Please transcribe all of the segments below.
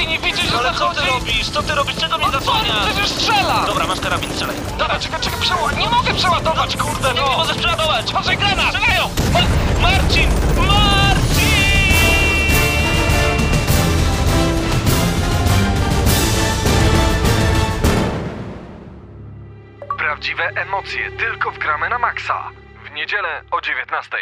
dalej nie widzisz, że Ale co ty zachodzi? robisz? Co ty robisz? Czego mnie On zasłaniasz? przecież strzela! Dobra, masz karabin, strzelaj. Dobra, czekaj, czekaj, przeładować. Nie mogę przeładować, kurde, Nie, nie no! możesz przeładować! Patrzaj, granat! Strzelają! Ma Marcin! Marcin! Prawdziwe emocje tylko w gramy na maksa. W niedzielę o 19.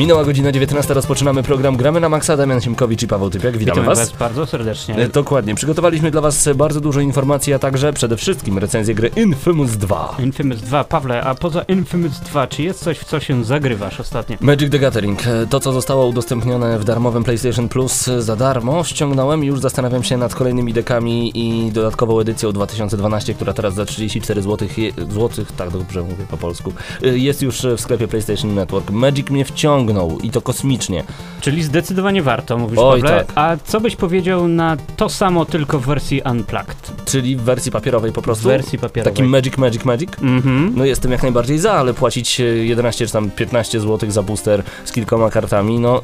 Minęła godzina 19, rozpoczynamy program Gramy na Maxa, Damian Siemkowicz i Paweł Typiak, witamy, Witamy was. was bardzo serdecznie. E, Dokładnie, przygotowaliśmy dla was bardzo dużo informacji, a także przede wszystkim recenzję gry Infamous 2. Infamous 2, Pawle, a poza Infamous 2, czy jest coś, w co się zagrywasz ostatnio? Magic the Gathering, e, to co zostało udostępnione w darmowym PlayStation Plus e, za darmo, ściągnąłem i już zastanawiam się nad kolejnymi dekami i dodatkową edycją 2012, która teraz za 34 zł, złotych, tak dobrze mówię po polsku, jest już w sklepie PlayStation Network. Magic mnie i to kosmicznie. Czyli zdecydowanie warto, mówisz Oj, Pawle. tak. A co byś powiedział na to samo, tylko w wersji Unplugged? Czyli w wersji papierowej po W prostu? wersji papierowej. Takim Magic, Magic, Magic? Mhm. No jestem jak najbardziej za, ale płacić e, 11 czy tam 15 zł za booster z kilkoma kartami, no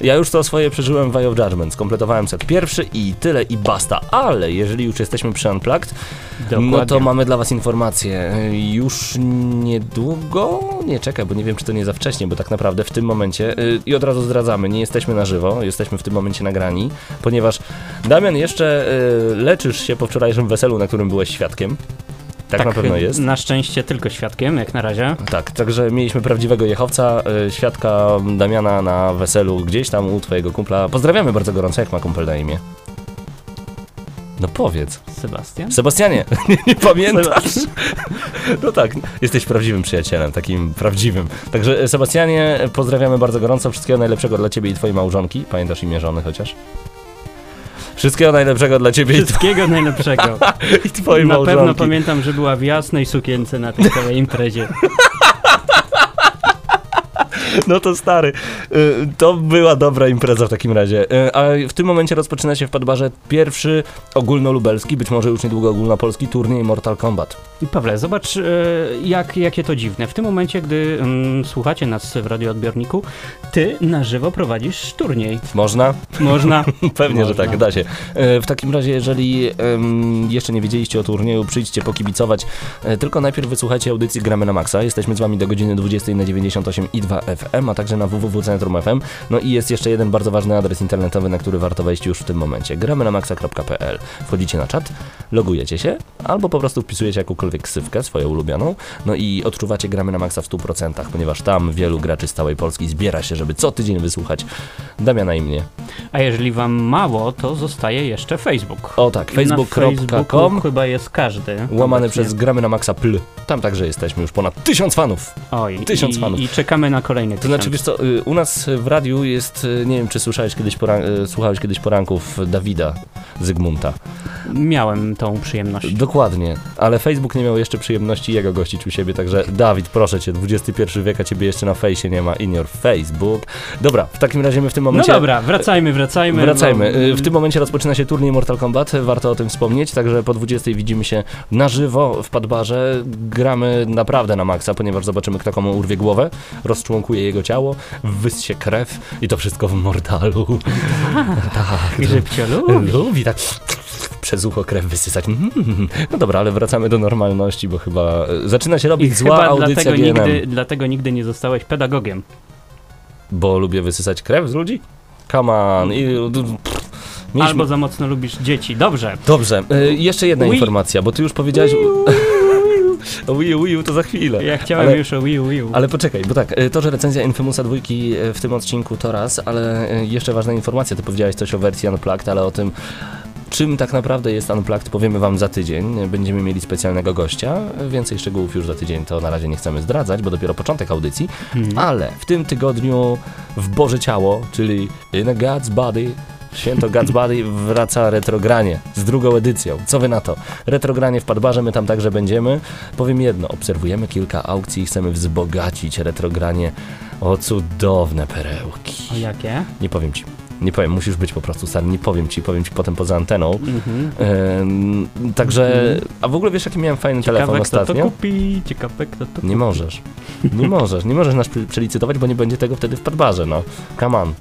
ja już to swoje przeżyłem w Eye of Judgment. Skompletowałem set pierwszy i tyle i basta. Ale jeżeli już jesteśmy przy Unplugged, Dokładnie. no to mamy dla was informację. Już niedługo, nie czekaj, bo nie wiem czy to nie za wcześnie, bo tak naprawdę w tym momencie, e, i od razu zdradzamy, nie jesteśmy na żywo, jesteśmy w tym momencie nagrani, ponieważ Damian jeszcze e, leczysz się po wczorajszym weselu, na którym byłeś świadkiem. Tak, na pewno jest. Na szczęście tylko świadkiem, jak na razie. Tak, także mieliśmy prawdziwego jechowca, y, świadka Damiana na weselu gdzieś tam u twojego kumpla. Pozdrawiamy bardzo gorąco, jak ma kumpel na imię? No powiedz. Sebastian? Sebastianie, nie, nie pamiętasz? No tak, jesteś prawdziwym przyjacielem, takim prawdziwym. Także e, Sebastianie, pozdrawiamy bardzo gorąco, wszystkiego najlepszego dla ciebie i twojej małżonki. Pamiętasz imię żony chociaż? Wszystkiego najlepszego dla ciebie i, Wszystkiego najlepszego. i twojej Na małżonki. pewno pamiętam, że była w jasnej sukience na tej całej imprezie. No to stary, y, to była dobra impreza w takim razie. Y, A w tym momencie rozpoczyna się w Padbarze pierwszy ogólnolubelski, być może już niedługo ogólnopolski turniej Mortal Kombat. I Pawle, zobacz, e, jak, jakie to dziwne. W tym momencie, gdy mm, słuchacie nas w radioodbiorniku, ty na żywo prowadzisz turniej. Można? Można. Pewnie, że Można. tak, da się. Y, W takim razie, jeżeli em, jeszcze nie wiedzieliście o turnieju, przyjdźcie pokibicować. Y, Tylko najpierw wysłuchajcie audycji Gramy na Maxa. Jesteśmy z wami do godziny 20 na 98 i 2 FM, a także na www.centrum FM. No i jest jeszcze jeden bardzo ważny adres internetowy, na który warto wejść już w tym momencie. Gramy na maxa.pl. Wchodzicie na czat, logujecie się, albo po prostu wpisujecie jakąkolwiek ksywkę, swoją ulubioną, no i odczuwacie Gramy na Maxa w 100%, ponieważ tam wielu graczy z całej Polski zbiera się, żeby co tydzień wysłuchać Damiana i mnie. A jeżeli wam mało, to zostaje jeszcze Facebook. O tak, facebook.com chyba jest każdy. łamany obecnie. przez gramy na Maxa Pl. Tam także jesteśmy już ponad tysiąc fanów. Oj, tysiąc i, fanów. I czekamy na kolejny To znaczy, wiesz co, y, u nas w radiu jest, y, nie wiem czy słyszałeś kiedyś, poran- y, słuchałeś kiedyś poranków Dawida Zygmunta. Miałem tą przyjemność. Dokładnie, ale Facebook nie miał jeszcze przyjemności jego gościć u siebie, także Dawid, proszę cię, XXI wiek, a ciebie jeszcze na fejsie nie ma, in your Facebook. Dobra, w takim razie my w tym No momencie... dobra, wracajmy, wracajmy. Wracajmy. bo- W tym momencie rozpoczyna się turniej Mortal Kombat, warto o tym wspomnieć, także po 20 widzimy się na żywo w Padbarze. Gramy naprawdę na maksa, ponieważ zobaczymy kto komu urwie głowę, rozczłonkuje jego ciało, wyssie krew i to wszystko w mortalu. tak. Grzybcio lubi. Lubi tak przez ucho krew wysysać. Mm. No dobra, ale wracamy do normalności, bo chyba y, zaczyna się I robić zła chyba audycja dlatego GNM. nigdy, dlatego nigdy nie zostałeś pedagogiem. Bo lubię wysysać krew z ludzi? Come on. I, pff, mieliśmy- Albo za mocno lubisz dzieci. Dobrze. Dobrze, y, jeszcze jedna informacja, bo ty już powiedziałeś... O Wii U, Wii U to za chwilę. Ja chciałem Ale- już o Wii U, Wii U. Ale poczekaj, bo tak, y, to, że recenzja Infamousa dwójki y, w tym odcinku to raz, ale y, jeszcze ważna informacja, ty powiedziałeś coś o wersji Unplugged, ale o tym, czym tak naprawdę jest Unplugged, powiemy wam za tydzień. Będziemy mieli specjalnego gościa, więcej szczegółów już za tydzień to na razie nie chcemy zdradzać, bo dopiero początek audycji, Mhm. ale w tym tygodniu w Boże Ciało, czyli In a God's Body, Święto God's Body wraca retrogranie z drugą edycją. Co wy na to? Retrogranie w Padbarze, my tam także będziemy. Powiem jedno, obserwujemy kilka aukcji i chcemy wzbogacić retrogranie o cudowne perełki. O jakie? Nie powiem ci. Nie powiem, musisz być po prostu stary, nie powiem ci, powiem ci potem poza anteną. Mhm. Ym, także, a w ogóle wiesz jaki miałem fajny telefon Ciekawe, kto to ostatnio? kupi, ciekawe, kto to kupi. Nie możesz. Nie możesz. Nie możesz nas przelicytować, bo nie będzie tego wtedy w padbarze, no. Come on.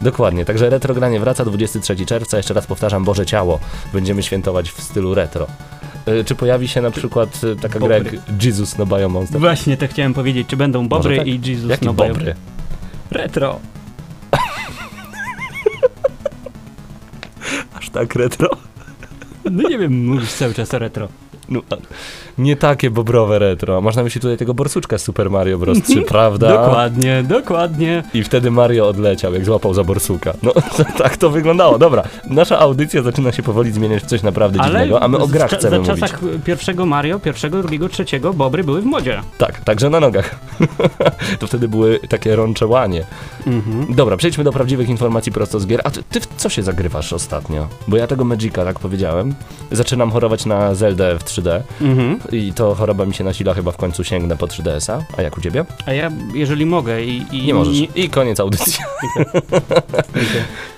Dokładnie. Także retrogranie wraca 23 czerwca. Jeszcze raz powtarzam, Boże Ciało. Będziemy świętować w stylu retro. Y, Czy pojawi się na przykład y, taka gra jak Bobry. Jesus no Bio Monster? Właśnie to chciałem powiedzieć, czy będą Bobry tak? i Jesus Jaki no Bio- Bobry? Retro. Tak retro? No nie wiem, mówisz cały czas retro. No, nie takie bobrowe retro. Masz na myśli tutaj tego borsuczka z Super Mario Bros. 3, prawda? Dokładnie, dokładnie. I wtedy Mario odleciał, jak złapał za borsuka. No, tak to wyglądało. Dobra, nasza audycja zaczyna się powoli zmieniać w coś naprawdę Ale dziwnego, a my o grach za chcemy mówić. czasach pierwszego Mario, pierwszego, drugiego, trzeciego Bobry były w modzie. Tak, także na nogach. to wtedy były takie rącze łanie. Mhm. Dobra, przejdźmy do prawdziwych informacji prosto z gier. A ty, ty w co się zagrywasz ostatnio? Bo ja tego Magica, tak powiedziałem, zaczynam chorować na Zeldę w 3D Mhm. I to choroba mi się nasila, chyba w końcu sięgnę po 3DS-a. A jak u ciebie? A ja, jeżeli mogę i... i Nie możesz. Nie, I koniec audycji.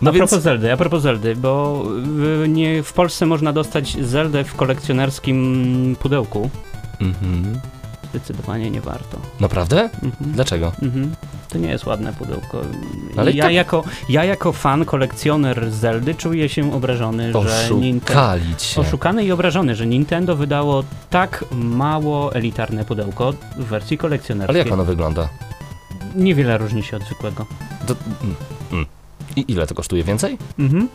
No No a więc... propos Zeldy, a propos Zeldy, bo w, nie, w Polsce można dostać Zeldę w kolekcjonerskim pudełku. Mhm. Zdecydowanie nie warto. Naprawdę? Mhm. Dlaczego? Mhm. To nie jest ładne pudełko. Ale i ja, tak- jako, ja jako fan, kolekcjoner Zeldy czuję się obrażony, że Nintendo... Oszukali. Oszukany i obrażony, że Nintendo wydało tak mało elitarne pudełko w wersji Ale kolekcjonerskiej. jak ono wygląda? Niewiele różni się od zwykłego. Mm, mm. I ile to kosztuje? Więcej? Mhm.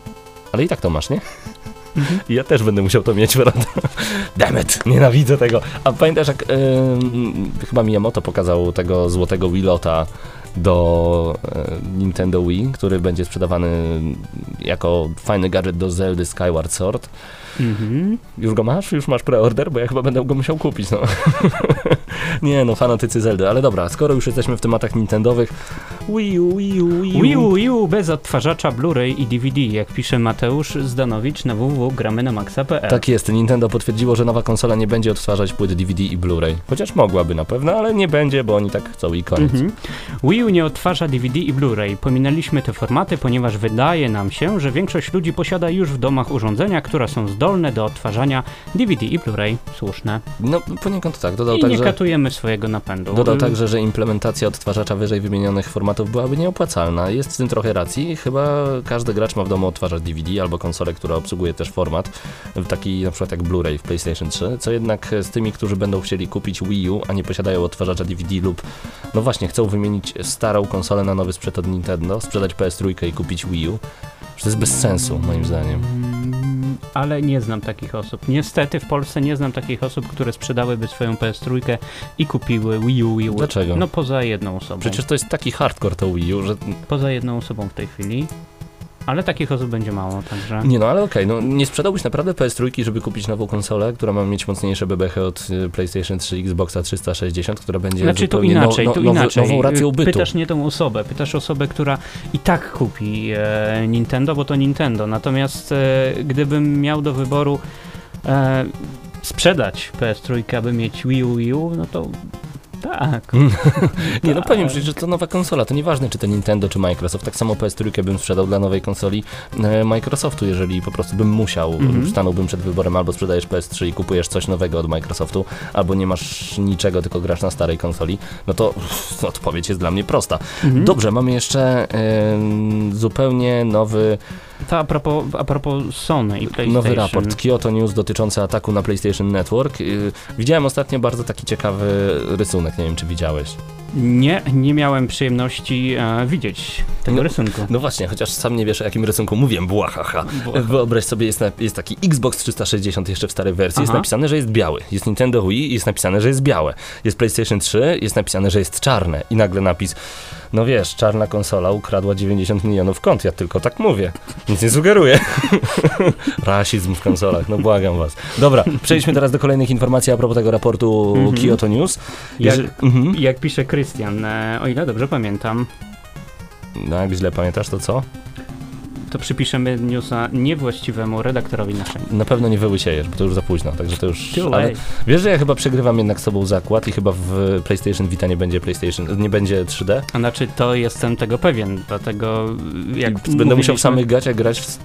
Ale i tak to masz, nie? Ja też będę musiał to mieć, prawda? Dammit, nienawidzę tego. A pamiętasz, jak ym, chyba Miyamoto pokazał tego złotego Wilota do e, Nintendo Wii, który będzie sprzedawany jako fajny gadżet do Zeldy Skyward Sword. Mhm. Już go masz? Już masz preorder? Bo ja chyba będę go musiał kupić, no. Nie no, fanatycy Zeldy, ale dobra, skoro już jesteśmy w tematach Nintendowych, Wii U, Wii U, Wii U. Wii U, Wii U bez odtwarzacza Blu-ray i DVD, jak pisze Mateusz Zdanowicz na www.gramy na maxa.pl. Tak jest, Nintendo potwierdziło, że nowa konsola nie będzie odtwarzać płyt DVD i Blu-ray. Chociaż mogłaby na pewno, ale nie będzie, bo oni tak chcą i koniec. Mhm. Wii U nie odtwarza DVD i Blu-ray. Pominęliśmy te formaty, ponieważ wydaje nam się, że większość ludzi posiada już w domach urządzenia, które są zdolne do odtwarzania DVD i Blu-ray. Słuszne. No poniekąd tak, dodał I nie także... katujemy swojego napędu. Dodał także, że implementacja odtwarzacza wyżej wymienionych formatów byłaby nieopłacalna. Jest w tym trochę racji. Chyba każdy gracz ma w domu odtwarzacz DVD albo konsolę, która obsługuje też format, taki na przykład jak Blu-ray w PlayStation 3, co jednak z tymi, którzy będą chcieli kupić Wii U, a nie posiadają odtwarzacza DVD lub no właśnie chcą wymienić starą konsolę na nowy sprzęt od Nintendo, sprzedać PS3 i kupić Wii U, że to jest bez sensu moim zdaniem. Ale nie znam takich osób. Niestety w Polsce nie znam takich osób, które sprzedałyby swoją PS3 i kupiły Wii U, Wii U. Dlaczego? No poza jedną osobą. Przecież to jest taki hardcore to Wii U, że Poza jedną osobą w tej chwili. Ale takich osób będzie mało, także... Nie no, ale okej, no nie sprzedałbyś naprawdę PS3, żeby kupić nową konsolę, która ma mieć mocniejsze bebechy od y, PlayStation 3, Xboxa 360, która będzie Znaczy zupełnie inaczej, no, no, nowy- inaczej. nową racją bytu. Pytasz nie tą osobę, pytasz osobę, która i tak kupi e, Nintendo, bo to Nintendo. Natomiast e, gdybym miał do wyboru e, sprzedać PS3, aby mieć Wii U, Wii U, no to tak. Nie no tak. powiem, że to nowa konsola, to nieważne czy to Nintendo czy Microsoft, tak samo PS3 bym sprzedał dla nowej konsoli e, Microsoftu, jeżeli po prostu bym musiał, Mhm. stanąłbym przed wyborem albo sprzedajesz PS3 i kupujesz coś nowego od Microsoftu, albo nie masz niczego, tylko grasz na starej konsoli, no to uff, odpowiedź jest dla mnie prosta. Mhm. Dobrze, mamy jeszcze zupełnie nowy To a propos, a propos Sony i PlayStation. Nowy raport Kyoto News dotyczący ataku na PlayStation Network. Yy, Widziałem ostatnio bardzo taki ciekawy rysunek, nie wiem czy widziałeś. Nie, nie miałem przyjemności e, widzieć tego No, rysunku. No właśnie, chociaż sam nie wiesz o jakim rysunku mówię, błahaha. Wyobraź sobie, jest, na, jest taki Xbox 360 jeszcze w starej wersji, jest Aha. napisane, że jest biały. Jest Nintendo Wii, jest napisane, że jest białe. Jest PlayStation 3, jest napisane, że jest czarne. I nagle napis, no wiesz, czarna konsola ukradła 90 milionów kont, ja tylko tak mówię. Nic nie sugeruję. Rasizm w konsolach, no błagam was. Dobra, przejdźmy teraz do kolejnych informacji a propos tego raportu Mhm. Kyoto News. Jak, Jeżeli- mhm. jak pisze Krystian, e, o ile dobrze pamiętam, No jak źle pamiętasz, to co? to przypiszemy newsa niewłaściwemu redaktorowi naszemu. Na pewno nie wyłysiejesz, bo to już za późno, także to już... Too Ale wiesz, że ja chyba przegrywam jednak z sobą zakład i chyba w PlayStation Vita nie będzie PlayStation, nie będzie 3D? A Znaczy, to jestem tego pewien, dlatego jak będę musiał w samych gaciach grać w...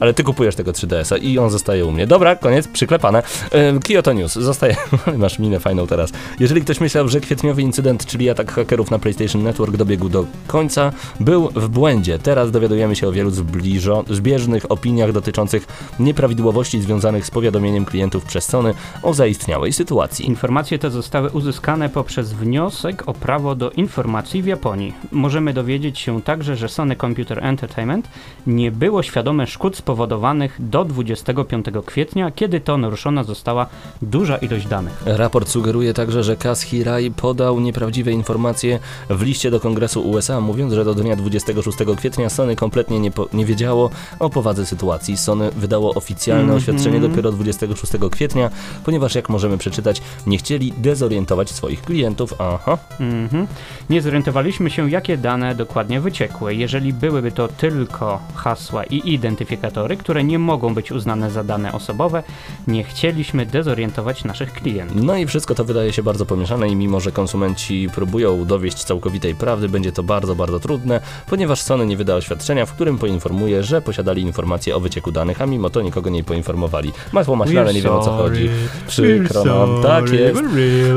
Ale ty kupujesz tego 3DS-a i on zostaje u mnie. Dobra, koniec, przyklepane. E, Kyoto News, zostaje. Masz minę fajną teraz. Jeżeli ktoś myślał, że kwietniowy incydent, czyli atak hakerów na PlayStation Network dobiegł do końca, był w błędzie. Teraz dowiadujemy się o wielu zbliżo- zbieżnych opiniach dotyczących nieprawidłowości związanych z powiadomieniem klientów przez Sony o zaistniałej sytuacji. Informacje te zostały uzyskane poprzez wniosek o prawo do informacji w Japonii. Możemy dowiedzieć się także, że Sony Computer Entertainment nie było świadome szkód spowodowanych do 25 kwietnia, kiedy to naruszona została duża ilość danych. Raport sugeruje także, że Kaz Hirai podał nieprawdziwe informacje w liście do Kongresu USA, mówiąc, że do dnia 26 kwietnia Sony kompletnie nie, po, nie wiedziało o powadze sytuacji. Sony wydało oficjalne Mhm. oświadczenie dopiero 26 kwietnia, ponieważ jak możemy przeczytać, nie chcieli dezorientować swoich klientów. Aha. Mhm. Nie zorientowaliśmy się, jakie dane dokładnie wyciekły. Jeżeli byłyby to tylko hasła i identyfikatory, które nie mogą być uznane za dane osobowe, nie chcieliśmy dezorientować naszych klientów. No i wszystko to wydaje się bardzo pomieszane i mimo, że konsumenci próbują dowieść całkowitej prawdy, będzie to bardzo, bardzo trudne, ponieważ Sony nie wyda oświadczenia, w którym poinformuje, że posiadali informacje o wycieku danych, a mimo to nikogo nie poinformowali. Masło maślane, nie wiem o co chodzi. Przykro nam, tak jest.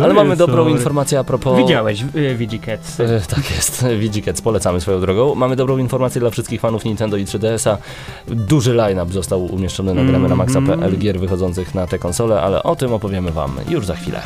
Ale mamy dobrą informację a propos... Widziałeś y, Vigicats. E, tak jest, Vigicats, polecamy swoją drogą. Mamy dobrą informację dla wszystkich fanów Nintendo i 3DS-a. Duży line-up został umieszczony na gramy na maxa.pl gier wychodzących na te konsole, ale o tym opowiemy wam już za chwilę.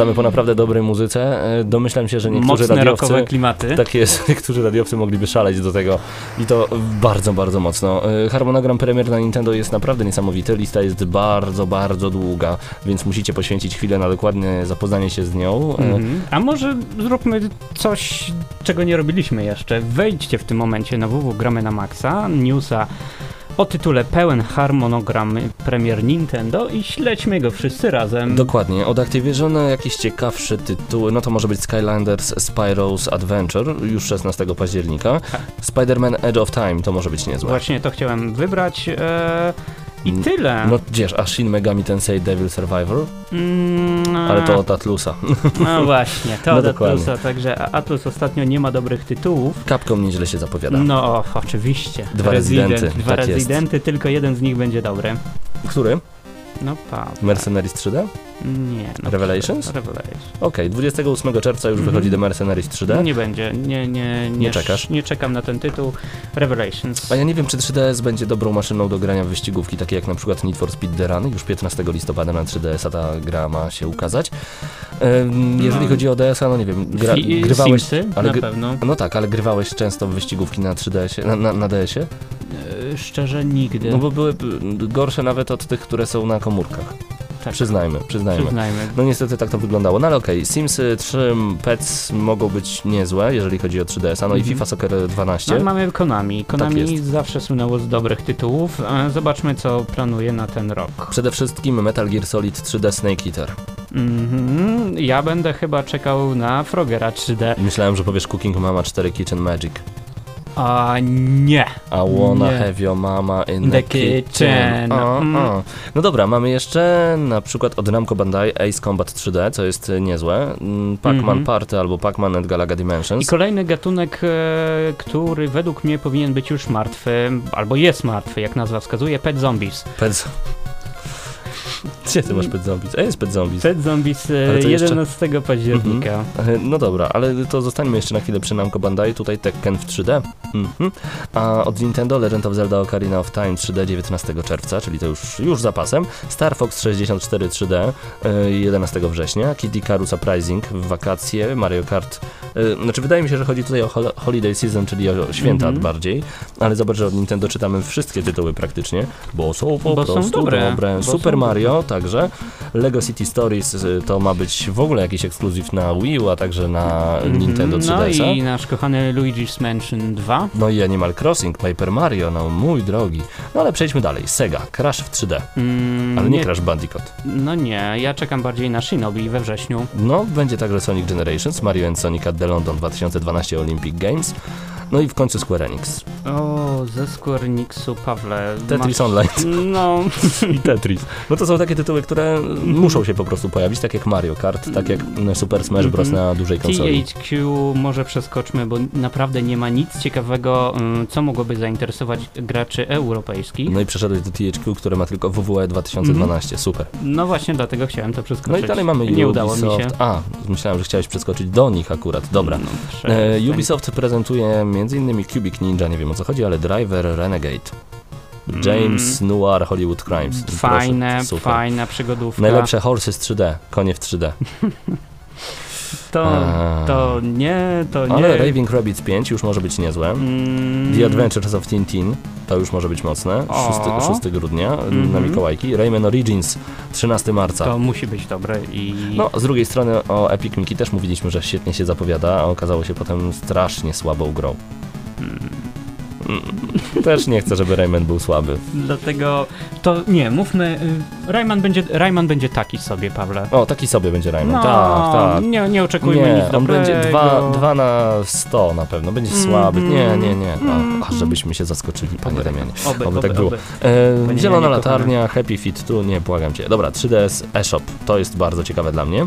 Wracamy po naprawdę dobrej muzyce. E, Domyślam się, że niektórzy Mocne radiowcy... klimaty. Tak jest, niektórzy radiowcy mogliby szaleć do tego i to bardzo, bardzo mocno. E, Harmonogram premier na Nintendo jest naprawdę niesamowity, lista jest bardzo, bardzo długa, więc musicie poświęcić chwilę na dokładne zapoznanie się z nią. E, Mhm. A może zróbmy coś, czego nie robiliśmy jeszcze. Wejdźcie w tym momencie na www gramy na Maxa, newsa o tytule Pełen harmonogram premier Nintendo i śledźmy go wszyscy razem. Dokładnie, od Activision jakieś ciekawsze tytuły, no to może być Skylanders Spyro's Adventure już 16 października, Spider-Man Edge of Time to może być niezłe. Właśnie to chciałem wybrać e, i tyle. No gdzież, a Shin Megami Tensei Devil Survivor? Mm, Ale to od Atlusa. No właśnie, to No od dokładnie. Atlusa, także Atlus ostatnio nie ma dobrych tytułów. Capcom nieźle się zapowiada. No oczywiście. Dwa Resident, Rezydenty, Dwa tak rezydenty, tylko jeden z nich będzie dobry. Który? No pa. Mercenaries 3D? Nie. No, Revelations? Revelations. Okej, 28 czerwca już Mhm. wychodzi The Mercenaries 3D. No nie będzie, nie, nie, nie, Nie czekasz? Nie czekam na ten tytuł. Revelations. A ja nie wiem, czy 3DS będzie dobrą maszyną do grania w wyścigówki, takie jak na przykład Need for Speed The Run. Już 15 listopada na 3DS-a ta gra ma się ukazać. Em, jeżeli No. chodzi o DS-a, no nie wiem, gra, grywałeś... Simsy, ale na pewno. No tak, ale grywałeś często w wyścigówki na 3DS-ie, na, na, na DS-ie? E, szczerze nigdy. No bo były gorsze nawet od tych, które są na komórkach. Tak, Przyznajmy, przyznajmy. przyznajmy. No niestety tak to wyglądało. No ale okej, Simsy 3 Pets mogą być niezłe, jeżeli chodzi o 3DS-a, no i Mhm. FIFA Soccer 12. No mamy Konami. Konami Tak zawsze słynęło z dobrych tytułów. E, Zobaczmy, co planuje na ten rok. Przede wszystkim Metal Gear Solid 3D Snake Eater. Mhm. Ja będę chyba czekał na Frogera 3D. Myślałem, że powiesz Cooking Mama 4 Kitchen Magic. A nie. I wanna Nie. have your mama in The the, kitchen. kitchen. O, Mm. o. No dobra, mamy jeszcze na przykład od Namco Bandai Ace Combat 3D, co jest e, niezłe. Mm, Pac-Man Mhm. Party albo Pac-Man and Galaga I Dimensions. kolejny gatunek, e, który według mnie powinien być już martwy, albo jest martwy, jak nazwa wskazuje, Pet Zombies. Pet... Gdzie ty masz Pet Zombies? A jest Pet Zombies. Pet Zombies e, Ale to jeszcze- 11 października. E, No dobra, ale to zostańmy jeszcze na chwilę przy Namco Bandai, tutaj Tekken w 3D. Mhm. A od Nintendo Legend of Zelda Ocarina of Time 3D 19 czerwca, czyli to już, już zapasem. Star Fox 64 3D e, 11 września. Kid Icarus Surprising w wakacje. Mario Kart. e, Znaczy wydaje mi się, że chodzi tutaj o hol- Holiday Season, czyli o święta Mhm. bardziej. Ale zobacz, że od Nintendo czytamy wszystkie tytuły praktycznie, bo są po Bo są prostu dobre, bo są Super dobre. Mario także. Lego City Stories y, to ma być w ogóle jakiś ekskluzyw na Wii U, a także na Nintendo Mhm, No 3DS-a. i nasz kochany Luigi's Mansion 2. No i Animal Crossing, Paper Mario, no mój drogi. No ale przejdźmy dalej. Sega, Crash w 3D, Mm, ale nie, Crash Bandicoot. No nie, ja czekam bardziej na Shinobi we wrześniu. No, będzie także Sonic Generations, Mario Sonic at the London 2012 Olympic Games. No i w końcu Square Enix. O, ze Square Enixu, Pawle. Tetris masz- Online No, i Tetris. No to są takie tytuły, które muszą się po prostu pojawić, tak jak Mario Kart, tak jak Super Smash Bros. Mhm. na dużej konsoli. THQ może przeskoczmy, bo naprawdę nie ma nic ciekawego, mm, co mogłoby zainteresować graczy europejskich. No i przeszedłeś do THQ, które ma tylko WWE 2012. Super. No właśnie, dlatego chciałem to przeskoczyć. No i dalej mamy Nie Ubisoft. udało mi się. A, myślałem, że chciałeś przeskoczyć do nich akurat. Dobra. No, E. Ubisoft prezentuje m.in. Cubic Ninja, nie wiem o co chodzi, ale Driver Renegade. James Noir Hollywood Crimes. Proszę, Fajne, super. fajna przygodówka. Najlepsze Horses 3D, konie w 3D. To, A. to nie, to nie. Ale Raving Rabbids 5 już może być niezłe. Mm, The Adventures of Tintin to już może być mocne. O. 6, 6 grudnia na Mhm. Mikołajki. Rayman Origins 13 marca. To musi być dobre i... No, z drugiej strony o Epic Mickey też mówiliśmy, że świetnie się zapowiada, a okazało się potem strasznie słabą grą. Mm. Też nie chcę, żeby Rayman był słaby. Dlatego to nie, mówmy. y, Rayman będzie, Rayman będzie taki sobie, Pawle. O, taki sobie będzie Rayman. No, tak, tak. Nie, nie oczekujmy Nie, nic on dobrego. będzie 2 dwa na 100 na pewno, będzie słaby. Nie, nie, nie. Mhm. A, a żebyśmy się zaskoczyli, panie. Oby, Oby oby, tak było. oby. E, zielona latarnia, Happy Fit tu, nie, błagam cię. Dobra, 3DS eShop, to jest bardzo ciekawe dla mnie.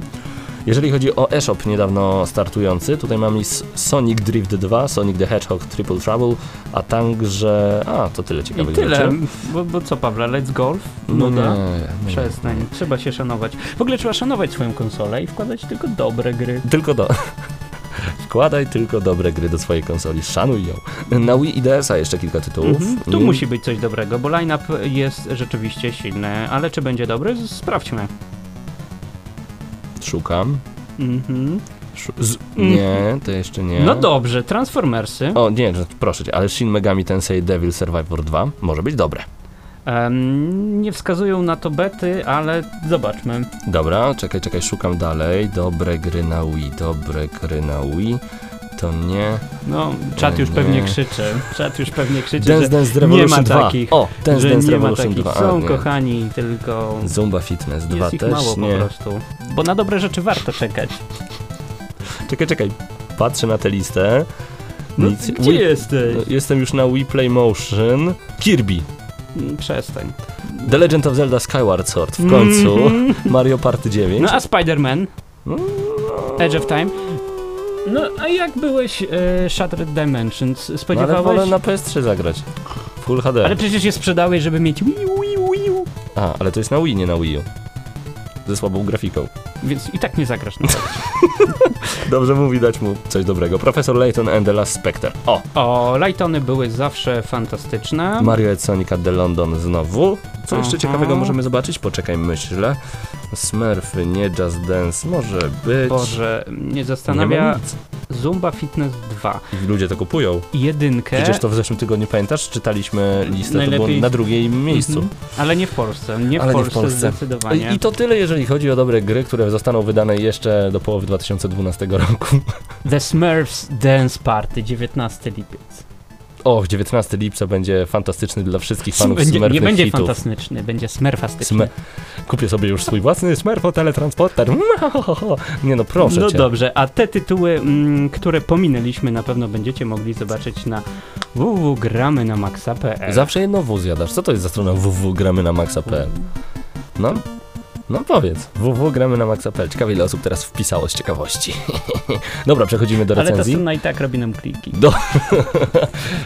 Jeżeli chodzi o eShop niedawno startujący, tutaj mamy Sonic Drift 2, Sonic the Hedgehog Triple Trouble, a także... A, to tyle I ciekawych tyle, rzeczy. bo, bo co Pawle, let's golf? No Nuda? nie, nie. Przestań, trzeba się szanować. W ogóle trzeba szanować swoją konsolę i wkładać tylko dobre gry. Tylko do... Wkładaj tylko dobre gry do swojej konsoli, szanuj ją. Na Wii i DS-a jeszcze kilka tytułów. Mhm. Tu Mm, musi być coś dobrego, bo line-up jest rzeczywiście silny, ale czy będzie dobry? Sprawdźmy. Szukam. Mhm. Szu- z... Nie, to jeszcze nie. No dobrze, Transformersy. O, nie, proszę cię, ale Shin Megami Tensei Devil Survivor 2 może być dobre. Em, nie wskazują na to bety, ale zobaczmy. Dobra, czekaj, czekaj, szukam dalej. Dobre gry na Wii, dobre gry na Wii. To nie. No, czat już Nie. pewnie krzyczy. Czat już pewnie krzyczy, Dance że Dance nie Revolution ma 2. takich. O, Dance że Dance nie ma Revolution takich. 2. Są nie. kochani, tylko Zumba Fitness 2 jest ich też mało nie. po prostu. Bo na dobre rzeczy warto czekać. Czekaj, czekaj. Patrzę na tę listę. No, Nic- gdzie Wii- jesteś? No, Jestem już na Wii Play Motion. Kirby. Mm, Przestań. The Legend of Zelda Skyward Sword. W końcu. Mhm. Mario Party 9. No a Spider-Man? No, Edge of Time? No a jak byłeś e, Shattered Dimensions? No, ale Spodziewałeś? wolę na PS3 zagrać. Full HD. Ale przecież je sprzedałeś, żeby mieć Wii U, Wii U, Wii U. A, ale to jest na Wii, nie na Wii U. Ze słabą grafiką. Więc i tak nie zagrasz. Dobrze mówi dać mu coś dobrego. Professor Layton and the Last Spectre. O! O, Lightony były zawsze fantastyczne. Mario and Sonic at the London znowu. Co jeszcze Aha. ciekawego możemy zobaczyć? Poczekaj, myślę. Smurfy, nie Just Dance, może być. Boże, nie zastanawia nic. Zumba Fitness 2. I ludzie to kupują. Jedynkę. Przecież to w zeszłym tygodniu, pamiętasz? Czytaliśmy listę, to Najlepiej- było na drugim miejscu. Mhm. Ale nie w Polsce, nie w, Ale nie w Polsce, Polsce. zdecydowanie. I to tyle, jeżeli chodzi o dobre gry, które zostaną wydane jeszcze do połowy 2012 roku. The Smurfs Dance Party, 19 lipiec. Och, 19 lipca będzie fantastyczny dla wszystkich fanów Będzie, nie będzie hitów. fantastyczny, będzie smerfastyczny. Sme- Kupię sobie już swój własny Smurfo teletransporter. Nie no, proszę no cię. dobrze, a te tytuły, mm, które pominęliśmy, na pewno będziecie mogli zobaczyć na www.gramy na maxa.pl. Zawsze jedno W zjadasz. Co to jest za strona www.gramy na maxa.pl? No? No powiedz, www.gramy na maxa.pl. Ciekawe ile osób teraz wpisało z ciekawości. Dobra, przechodzimy do Ale ta recenzji. strona i tak robi nam kliki. Do...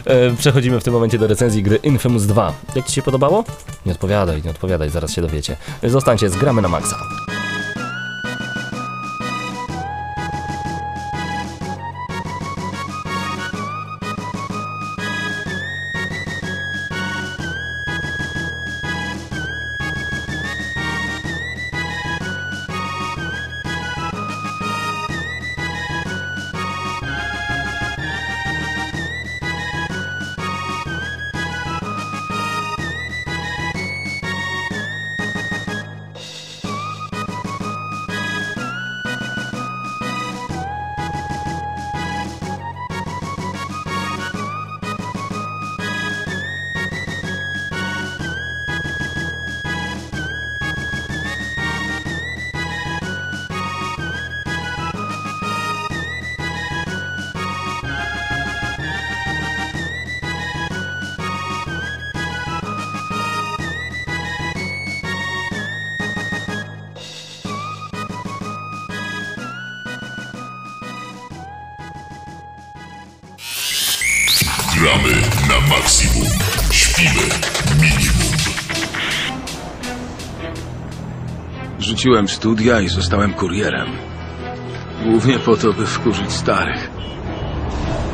E, Przechodzimy w tym momencie do recenzji gry Infamous 2. Jak Ci się podobało? Nie odpowiadaj, nie odpowiadaj, zaraz się dowiecie. Zostańcie z Gramy na Maxa. Minimum. Rzuciłem studia i zostałem kurierem. Głównie po to, by wkurzyć starych.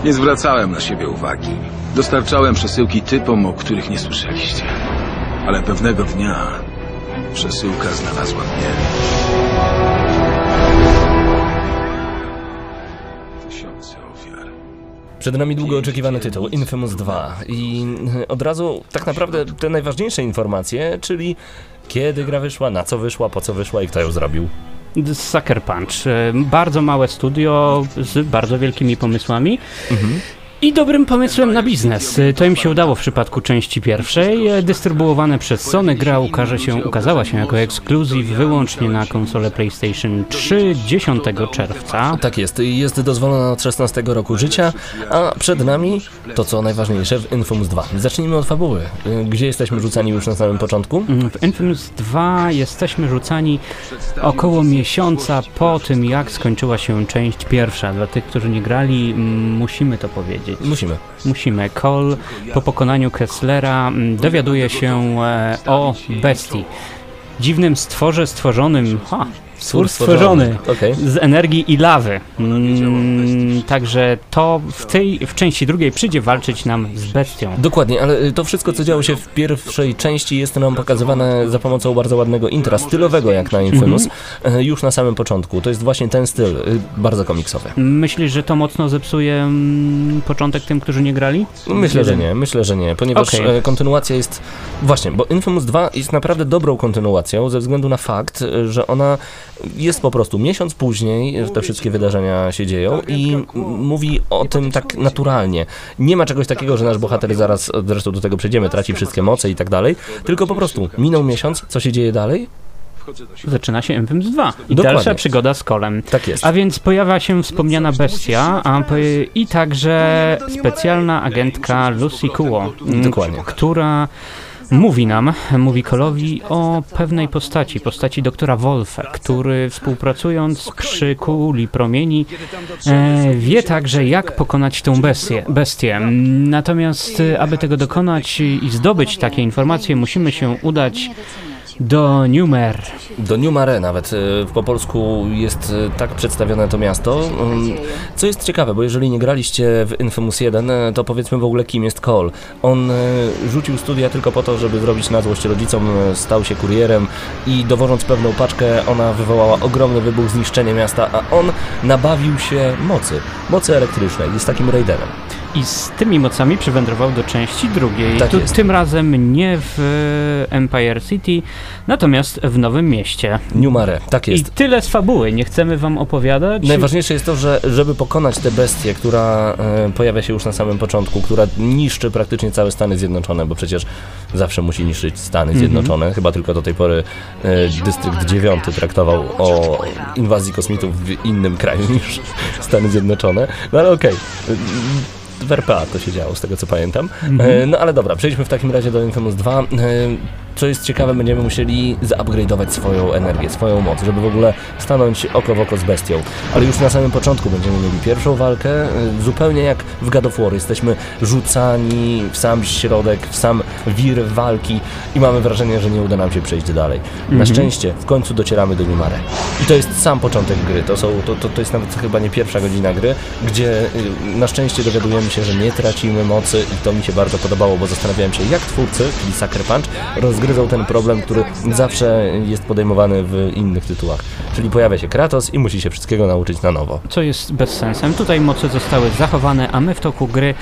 Nie zwracałem na siebie uwagi. Dostarczałem przesyłki typom, o których nie słyszeliście. Ale pewnego dnia przesyłka znalazła mnie. Przed nami długo oczekiwany tytuł Infamous 2 i e, od razu tak naprawdę te najważniejsze informacje, czyli kiedy gra wyszła, na co wyszła, po co wyszła i kto ją zrobił. Sucker Punch. e, Bardzo małe studio z bardzo wielkimi pomysłami. I dobrym pomysłem na biznes. To im się udało w przypadku części pierwszej. Dystrybuowane przez Sony gra ukaże się, ukazała się jako ekskluzyw wyłącznie na konsolę PlayStation 3 10 czerwca. Tak jest, jest dozwolona od 16 roku życia, a przed nami to co najważniejsze w Infamous 2. Zacznijmy od fabuły. Gdzie jesteśmy rzucani już na samym początku? Mm, W Infamous 2 jesteśmy rzucani około miesiąca po tym, jak skończyła się część pierwsza. Dla tych, którzy nie grali, mm, musimy to powiedzieć. Musimy. Musimy. Cole po pokonaniu Kesslera mm, dowiaduje się e, o bestii. Dziwnym stworze stworzonym ha, Stwór stworzony Okej. z energii i lawy. Mm, także to w tej, w części drugiej przyjdzie walczyć nam z bestią. Dokładnie, ale y, to wszystko, co działo się w pierwszej części, jest nam pokazywane za pomocą bardzo ładnego intra, stylowego jak na Infamous, Mhm. y, już na samym początku. To jest właśnie ten styl, y, bardzo komiksowy. Myślisz, że to mocno zepsuje mm, początek tym, którzy nie grali? Myślę, że nie, myślę, że nie, ponieważ e, kontynuacja jest. Właśnie, bo Infamous 2 jest naprawdę dobrą kontynuacją ze względu na fakt, że ona jest po prostu miesiąc później, e, te wszystkie wydarzenia się dzieją i mówi o tym tak naturalnie. Nie ma czegoś takiego, że nasz bohater zaraz, zresztą do tego przejdziemy, traci wszystkie moce i tak dalej, tylko po prostu minął miesiąc, co się dzieje dalej? Zaczyna się Infamous 2 i Dokładnie. dalsza przygoda z Kolem. Tak jest. A więc pojawia się wspomniana bestia a, p- i także specjalna agentka Lucy Kuo, Dokładnie. która mówi nam, mówi Kolowi o pewnej postaci, postaci doktora Wolfa, który współpracując przy kuli promieni e, wie także jak pokonać tą bestię. bestię. Natomiast aby tego dokonać i zdobyć takie informacje musimy się udać do Numer. Do New Mare nawet e, po polsku jest e, tak przedstawione to miasto. Mm, Co jest ciekawe, bo jeżeli nie graliście w Infamous 1, e, to powiedzmy w ogóle kim jest Cole. On rzucił studia tylko po to, żeby zrobić na złość rodzicom, stał się kurierem i dowożąc pewną paczkę, ona wywołała ogromny wybuch, zniszczenie miasta, a on nabawił się mocy, mocy elektrycznej, jest takim raiderem. I z tymi mocami przywędrował do części drugiej. Tak tu, jest. tym razem nie w e, Empire City, natomiast w Nowym Mieście. New Mare, tak I jest. tyle z fabuły, nie chcemy wam opowiadać. Najważniejsze jest to, że żeby pokonać tę bestię, która e, pojawia się już na samym początku, która niszczy praktycznie całe Stany Zjednoczone, bo przecież zawsze musi niszczyć Stany Mhm. Zjednoczone. Chyba tylko do tej pory e, dystrykt 9 traktował o inwazji kosmitów w innym kraju niż Stany Zjednoczone. No ale okej. W RPA to się działo, z tego co pamiętam. E, no ale dobra, przejdźmy w takim razie do Infamous 2. Co jest ciekawe, będziemy musieli zaupgrade'ować swoją energię, swoją moc, żeby w ogóle stanąć oko w oko z bestią. Ale już na samym początku będziemy mieli pierwszą walkę, y, zupełnie jak w God of War. Jesteśmy rzucani w sam środek, w sam wir walki i mamy wrażenie, że nie uda nam się przejść dalej. Na szczęście w końcu docieramy do Numare. I to jest sam początek gry. To, są, to, to, to jest nawet chyba nie pierwsza godzina gry, gdzie y, na szczęście dowiadujemy się, że nie tracimy mocy i to mi się bardzo podobało, bo zastanawiałem się, jak twórcy, czyli Sucker Punch, rozgryzą ten problem, który zawsze jest podejmowany w innych tytułach. Czyli pojawia się Kratos i musi się wszystkiego nauczyć na nowo. Co jest bezsensem. Tutaj moce zostały zachowane, a my w toku gry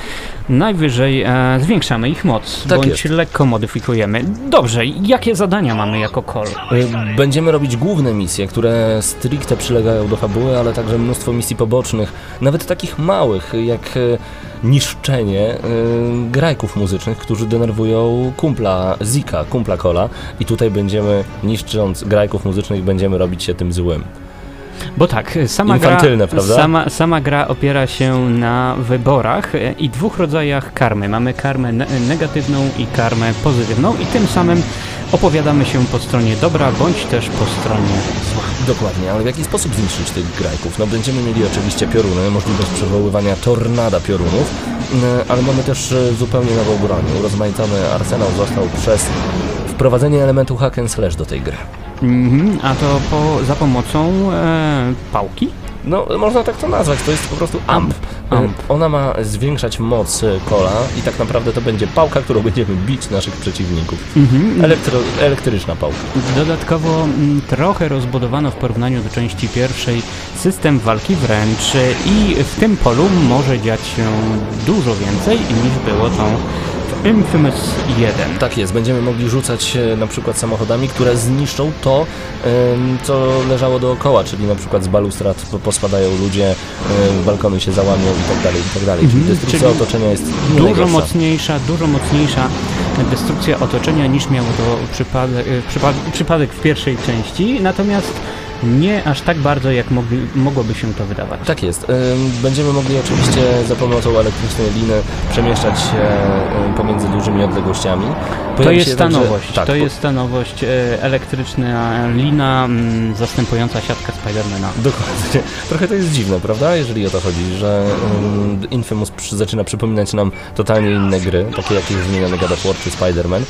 najwyżej e, zwiększamy ich moc, Tak bądź jest. lekko modyfikujemy. Dobrze, jakie zadania mamy jako Kol? Y, Będziemy robić główne misje, które stricte przylegają do fabuły, ale także mnóstwo misji pobocznych, nawet takich małych, jak y, niszczenie y, grajków muzycznych, którzy denerwują kumpla Zika, kumpla Kola i tutaj będziemy, niszcząc grajków muzycznych, będziemy robić się tym złym. Bo tak, sama Infantylne, gra? Sama, sama gra opiera się na wyborach e, i dwóch rodzajach karmy. Mamy karmę ne negatywną i karmę pozytywną i tym samym opowiadamy się po stronie dobra, bądź też po stronie zła. Dokładnie, ale w jaki sposób zniszczyć tych grajków? No będziemy mieli oczywiście pioruny, możliwość przywoływania tornada piorunów, y, ale mamy też y, zupełnie nową broń. Urozmaicony arsenał został przez wprowadzenie elementu hack and slash do tej gry. Mhm, a to po, za pomocą e, pałki? No, można tak to nazwać, to jest po prostu amp. Amp. Y, Ona ma zwiększać moc y, kola i tak naprawdę to będzie pałka, którą będziemy bić naszych przeciwników. Mhm. Elektro, elektryczna pałka. Dodatkowo mm, trochę rozbudowano w porównaniu do części pierwszej system walki wręcz e, i w tym polu może dziać się dużo więcej niż było w Infamous 1. Tak jest, będziemy mogli rzucać e, na przykład samochodami, które zniszczą to, co leżało dookoła, czyli na przykład z balustrad po- pospadają ludzie, e, balkony się załamią i tak dalej, i tak dalej. Czyli Mhm, destrukcja czyli otoczenia jest Dużo najgorsza. mocniejsza, dużo mocniejsza destrukcja otoczenia niż miał to przypadek, przypad, przypadek w pierwszej części, natomiast nie aż tak bardzo jak mogli, mogłoby się to wydawać. Tak jest. Będziemy mogli oczywiście za pomocą elektrycznej liny przemieszczać się pomiędzy dużymi odległościami. To Pojawi jest się ta także- nowość. Tak, to po- jest ta nowość e, elektryczna lina mm, zastępująca siatkę Spidermana. Dokładnie. Trochę to jest dziwne, prawda? Jeżeli o to chodzi, że Infamous zaczyna przypominać nam totalnie inne gry, takie jak już wymieniony God of War czy Spider-Man.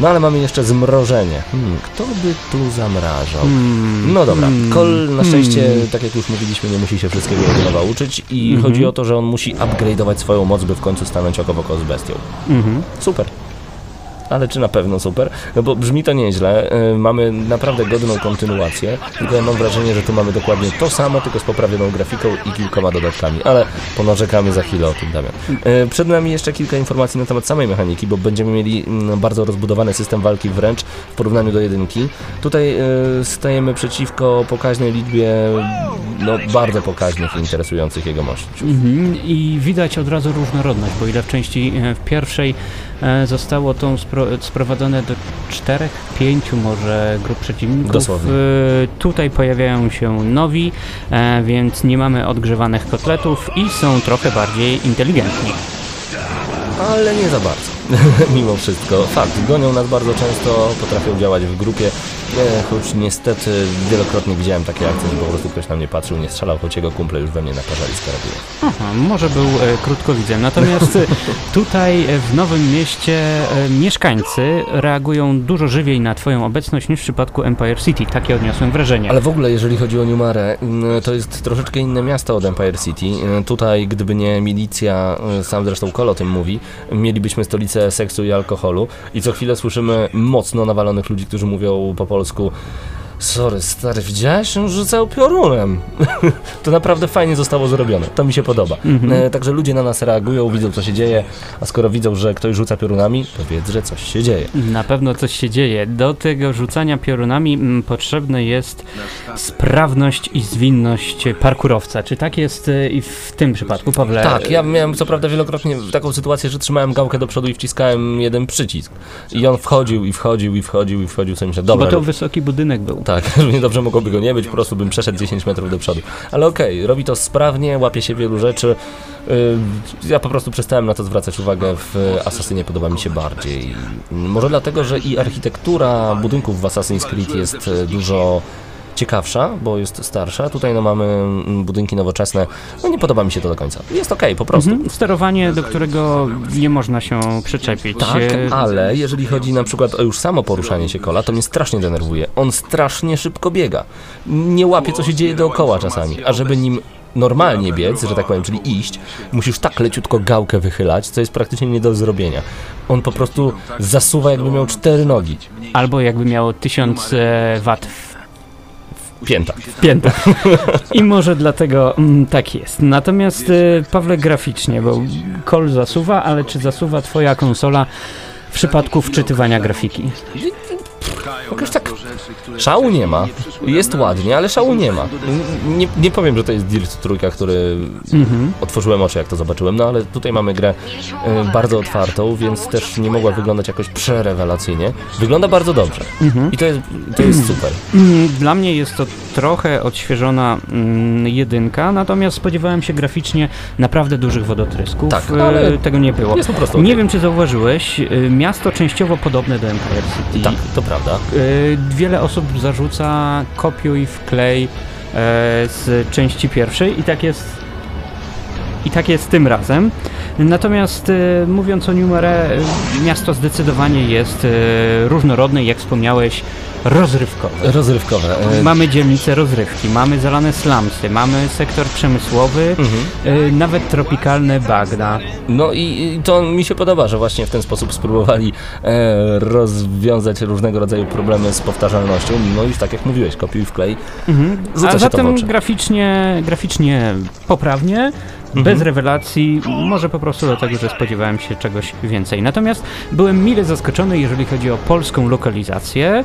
No ale mamy jeszcze zmrożenie. Hmm, kto by tu zamrażał? Hmm, No dobra, Kol na szczęście, tak jak już mówiliśmy, nie musi się wszystkiego od nowa uczyć i Mhm. chodzi o to, że on musi upgrade'ować swoją moc, by w końcu stanąć oko w oko z bestią. Mhm. Super. Ale czy na pewno super? No bo brzmi to nieźle. Yy, mamy naprawdę godną kontynuację. Tylko ja mam wrażenie, że tu mamy dokładnie to samo, tylko z poprawioną grafiką i kilkoma dodatkami. Ale ponarzekamy za chwilę o tym, Damian. Yy, przed nami jeszcze kilka informacji na temat samej mechaniki, bo będziemy mieli mm, bardzo rozbudowany system walki wręcz w porównaniu do jedynki. Tutaj yy, stajemy przeciwko pokaźnej liczbie, no bardzo pokaźnych i interesujących jegomości. Mhm. I widać od razu różnorodność, bo ile w części e, w pierwszej zostało tą spro, sprowadzone do czterech, pięciu może grup przeciwników. Dosłownie. E, tutaj pojawiają się nowi, e, więc nie mamy odgrzewanych kotletów i są trochę bardziej inteligentni. ale nie za bardzo. Mimo wszystko. Fakt, gonią nas bardzo często, potrafią działać w grupie, e, choć niestety wielokrotnie widziałem takie akcje, że po prostu ktoś na mnie patrzył, nie strzelał, choć jego kumple już we mnie naparzali z karabinów. Aha, może był e, krótkowidzem. Natomiast e, tutaj e, w Nowym Mieście e, mieszkańcy reagują dużo żywiej na Twoją obecność niż w przypadku Empire City. Takie odniosłem wrażenie. Ale w ogóle, jeżeli chodzi o Newmarę, mm, to jest troszeczkę inne miasto od Empire City. E, Tutaj, gdyby nie milicja, sam zresztą Kol o tym mówi, mielibyśmy stolicę seksu i alkoholu i co chwilę słyszymy mocno nawalonych ludzi, którzy mówią po polsku polsku. Sorry, stary, widziałeś? On rzucał piorunem. to naprawdę fajnie zostało zrobione. To mi się podoba. E, także ludzie na nas reagują, widzą co się dzieje, a skoro widzą, że ktoś rzuca piorunami, to wiedz, że coś się dzieje. Na pewno coś się dzieje. Do tego rzucania piorunami mm, potrzebna jest sprawność i zwinność parkurowca. Czy tak jest e, i w tym przypadku, Pawle? Tak, ja miałem co prawda wielokrotnie taką sytuację, że trzymałem gałkę do przodu i wciskałem jeden przycisk. I on wchodził i wchodził i wchodził i wchodził, co myślę, Bo dobra, to rób. wysoki budynek był. Tak, równie dobrze mogłoby go nie być, po prostu bym przeszedł 10 metrów do przodu. Ale okej, robi to sprawnie, łapie się wielu rzeczy. Yy, ja po prostu przestałem na to zwracać uwagę w Assassinie, podoba mi się bardziej. Może dlatego, że i architektura budynków w Assassin's Creed jest e, dużo ciekawsza, bo jest starsza. Tutaj no mamy mm, budynki nowoczesne. No nie podoba mi się to do końca. Jest okej, po prostu. Mhm. Sterowanie, do którego nie można się przyczepić. Tak, E, ale jeżeli chodzi na przykład o już samo poruszanie się kola, to mnie strasznie denerwuje. On strasznie szybko biega. Nie łapie, co się dzieje dookoła czasami. A żeby nim normalnie biec, że tak powiem, czyli iść, musisz tak leciutko gałkę wychylać, co jest praktycznie nie do zrobienia. On po prostu zasuwa, jakby miał cztery nogi. Albo jakby miało 1000 e, wat w Pięta. piętach. I może dlatego mm, tak jest. Natomiast e, Pawle graficznie, bo kol zasuwa, ale czy zasuwa twoja konsola w przypadku wczytywania grafiki? Jakoś tak szału nie ma. Jest ładnie, ale szału nie ma. Nie, nie powiem, że to jest Dirt trójka, który Mhm. otworzyłem oczy, jak to zobaczyłem, no ale tutaj mamy grę e, bardzo otwartą, więc też nie mogła wyglądać jakoś przerewelacyjnie. Wygląda bardzo dobrze i to jest, to jest super. Mm, Dla mnie jest to trochę odświeżona mm, jedynka, natomiast spodziewałem się graficznie naprawdę dużych wodotrysków. Tak, E, ale Tego nie było. Jest po prostu Nie wiem, czy zauważyłeś, y, miasto częściowo podobne do Empire City. Tak, to prawda. Y, Wiele osób zarzuca kopiuj wklej e, z części pierwszej i tak jest i tak jest tym razem. Natomiast e, mówiąc o Numere, e, miasto zdecydowanie jest e, różnorodne i jak wspomniałeś, rozrywkowe. Rozrywkowe. e, Mamy dzielnice rozrywki, mamy zalane slumsy, mamy sektor przemysłowy, Mhm. nawet tropikalne bagna. No i, to mi się podoba, że właśnie w ten sposób spróbowali e, rozwiązać różnego rodzaju problemy z powtarzalnością, mimo iż tak jak mówiłeś, kopiuj wklej. Mhm. Rzuca A w zatem graficznie, graficznie poprawnie, Mhm. bez rewelacji, może po prostu dlatego, że spodziewałem się czegoś więcej. Natomiast byłem mile zaskoczony, jeżeli chodzi o polską lokalizację,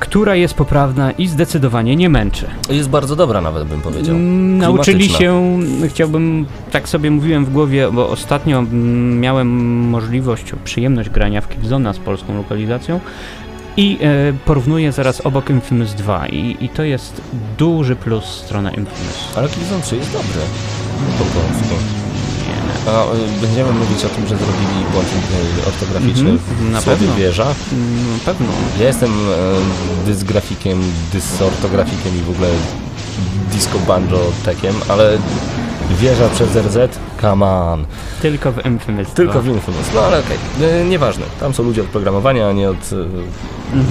która jest poprawna i zdecydowanie nie męczy. Jest bardzo dobra nawet bym powiedział. Mm, Nauczyli się, chciałbym, tak sobie mówiłem w głowie, bo ostatnio miałem możliwość, przyjemność grania w Killzona z polską lokalizacją i e, porównuję zaraz obok Infamous 2 i, i to jest duży plus strona Infamous. Ale Killzone 3 jest dobry. Po polsku. A y, będziemy mówić o tym, że zrobili błąd y, ortograficzny Mhm, na w słowie pewno. wieża. Mm, Na pewno. Ja jestem e, dysgrafikiem, dysortografikiem i w ogóle disco banjo tekiem, ale wieża przez RZ, come on. Tylko w Infamous Tylko 2. w Infamous, no ale okej, E, nieważne. Tam są ludzie od programowania, a nie od e,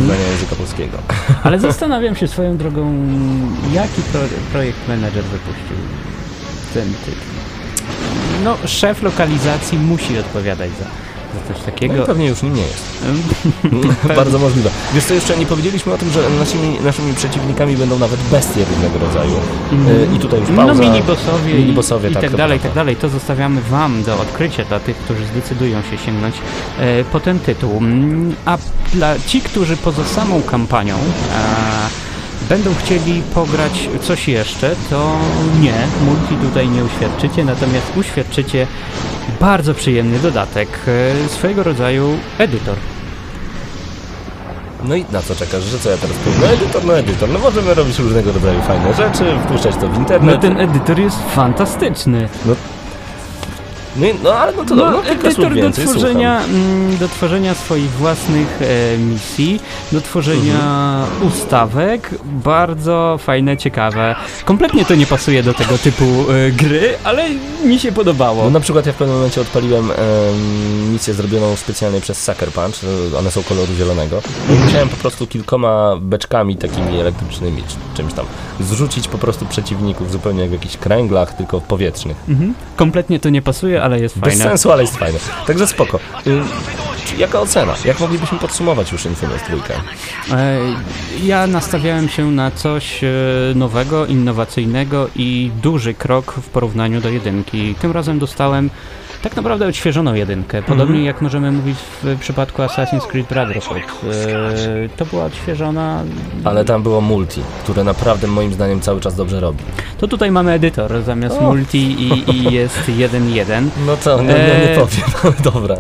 znania języka polskiego. Ale zastanawiam się swoją drogą, jaki pro, projekt manager wypuścił ten tytuł. No, szef lokalizacji musi odpowiadać za, za coś No i takiego. pewnie już nim nie jest. Bardzo możliwe. Wiesz co, jeszcze nie powiedzieliśmy o tym, że naszymi, naszymi przeciwnikami będą nawet bestie różnego rodzaju. E, I tutaj już pauza. No minibossowie, Minibossowie, i, tak, i tak to dalej, tak dalej. To zostawiamy Wam do odkrycia dla tych, którzy zdecydują się sięgnąć e, po ten tytuł. Mm, A dla ci, którzy poza samą kampanią e, będą chcieli pograć coś jeszcze, to nie, multi tutaj nie uświadczycie, natomiast uświadczycie bardzo przyjemny dodatek, e, swojego rodzaju edytor. No i na co czekasz, że co ja teraz powiem? No edytor, no edytor. No możemy robić różnego rodzaju fajne rzeczy, wpuszczać to w No internet. ten edytor jest fantastyczny. No, i, no ale no to no, no, kilka słów edytor do więcej, tworzenia, mm, do tworzenia swoich własnych e, misji, do tworzenia Mhm. ustawek, bardzo fajne, ciekawe. Kompletnie to nie pasuje do tego typu e, gry, ale mi się podobało. No na przykład ja w pewnym momencie odpaliłem em, misję zrobioną specjalnie przez Sucker Punch, e, one są koloru zielonego. I musiałem po prostu kilkoma beczkami takimi elektrycznymi, czy czymś tam, zrzucić po prostu przeciwników zupełnie jak w jakichś kręglach, tylko powietrznych. Mhm. Kompletnie to nie pasuje, ale jest Bez fajne. sensu, ale jest fajne. Także spoko. Y, Jaka ocena? Jak moglibyśmy podsumować już Infamous trójkę? E, Ja nastawiałem się na coś e, nowego, innowacyjnego i duży krok w porównaniu do jedynki. Tym razem dostałem tak naprawdę odświeżoną jedynkę, podobnie jak możemy mówić w przypadku Assassin's Creed Brotherhood. E, To była odświeżona... Ale tam było multi, które naprawdę moim zdaniem cały czas dobrze robi. To tutaj mamy edytor zamiast O. multi i, i jest 1.1. No co, no, no nie Eee, powiem, ale dobra.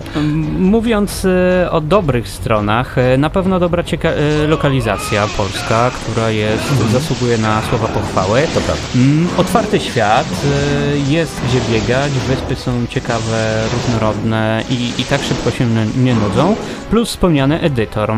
Mówiąc e, o dobrych stronach, e, na pewno dobra e, lokalizacja polska, która jest, zasługuje na słowa pochwały. To prawda. Mm, Otwarty świat, e, jest gdzie biegać, wyspy są ciekawe, różnorodne i, i tak szybko się nie nudzą, plus wspomniany edytor.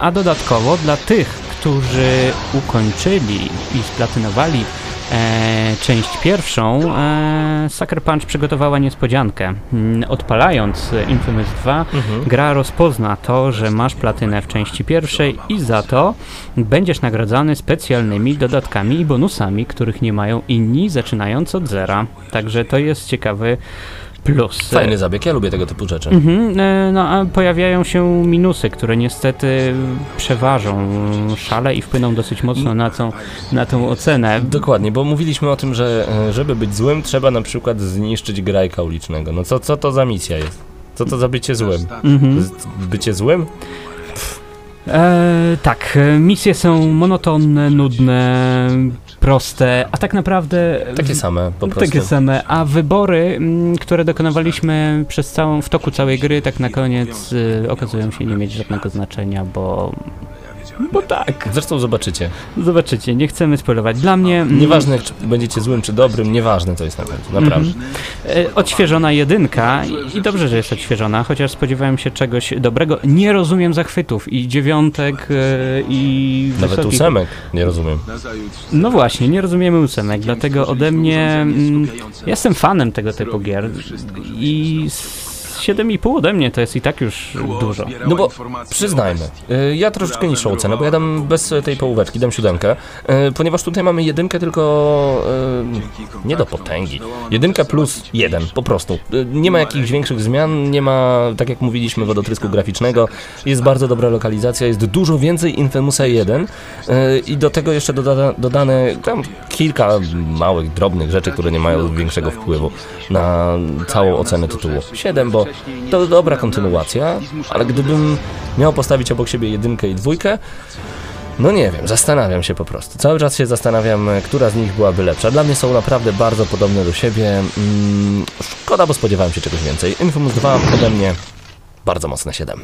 A dodatkowo dla tych, którzy ukończyli i splatynowali e, część pierwszą, e, Sucker Punch przygotowała niespodziankę. Mm, Odpalając Infamous 2, gra rozpozna to, że masz platynę w części pierwszej i za to będziesz nagradzany specjalnymi dodatkami i bonusami, których nie mają inni, zaczynając od zera. Także to jest ciekawy plus. Fajny zabieg, ja lubię tego typu rzeczy. Mhm, e, no a pojawiają się minusy, które niestety przeważą szale i wpłyną dosyć mocno na tą, na tą ocenę. Dokładnie, bo mówiliśmy o tym, że e, żeby być złym, trzeba na przykład zniszczyć grajka ulicznego. No co, co to za misja jest? Co to za bycie złym? Mhm. Bycie złym? E, tak, e, misje są monotonne, nudne, proste, a tak naprawdę... Takie same po prostu. Takie same, a wybory, mm, które dokonywaliśmy przez całą, w toku całej gry, tak na koniec y, okazują się nie mieć żadnego znaczenia, bo... Bo tak. Zresztą zobaczycie. Zobaczycie, nie chcemy spoilować. Dla mnie... mm, Nieważne, czy będziecie złym czy dobrym, nieważne to jest na końcu, naprawdę. E, Odświeżona jedynka i- dobrze, że jest odświeżona, chociaż spodziewałem się czegoś dobrego. Nie rozumiem zachwytów i dziewiątek e, i Nawet wysokich... ósemek, nie rozumiem. No właśnie, nie rozumiemy ósemek, dlatego ode mnie mm, jestem fanem tego typu gier i 7,5 ode mnie to jest i tak już dużo. No bo przyznajmy, y, ja troszeczkę niższą ocenę, bo ja dam bez tej połóweczki, dam siódemkę, y, ponieważ tutaj mamy jedynkę tylko y, nie do potęgi. Jedynka plus jeden, po prostu. Nie ma jakichś większych zmian, nie ma, tak jak mówiliśmy, wodotrysku graficznego, jest bardzo dobra lokalizacja, jest dużo więcej Infamousa 1 y, i do tego jeszcze doda, dodane tam kilka małych, drobnych rzeczy, które nie mają większego wpływu na całą ocenę tytułu. 7, bo to dobra kontynuacja, ale gdybym miał postawić obok siebie jedynkę i dwójkę, no nie wiem, zastanawiam się po prostu. Cały czas się zastanawiam, która z nich byłaby lepsza. Dla mnie są naprawdę bardzo podobne do siebie. Mm, szkoda, bo spodziewałem się czegoś więcej. Infamous 2 ode mnie bardzo mocne 7.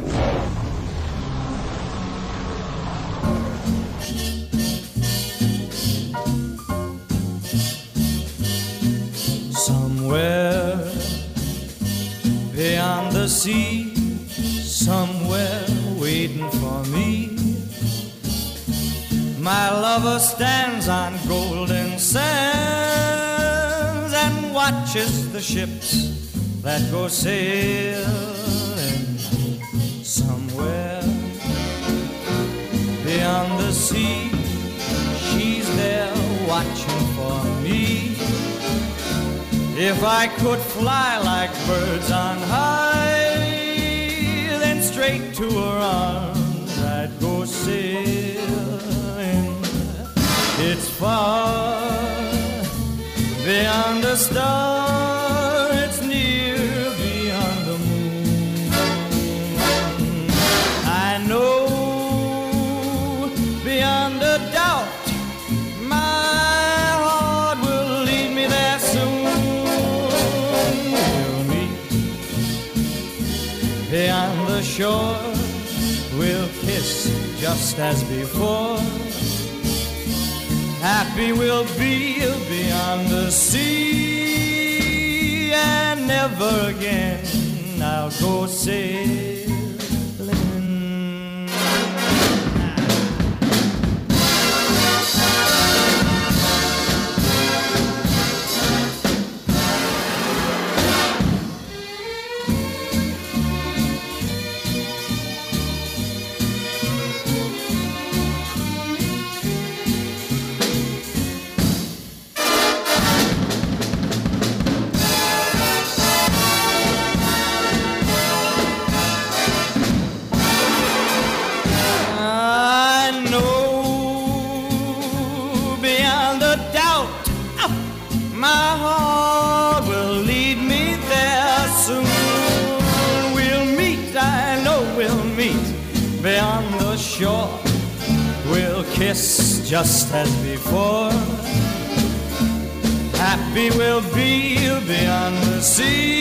My lover stands on golden sands and watches the ships that go sailing somewhere beyond the sea. She's there watching for me. If I could fly like birds on high, then straight to her arms I'd go sailing. It's far beyond the star, it's near beyond the moon. I know beyond a doubt my heart will lead me there soon. We'll meet beyond the shore, we'll kiss just as before. Happy we'll be beyond the sea, and never again I'll go sailing. just as before. Happy we'll be beyond the sea.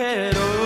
A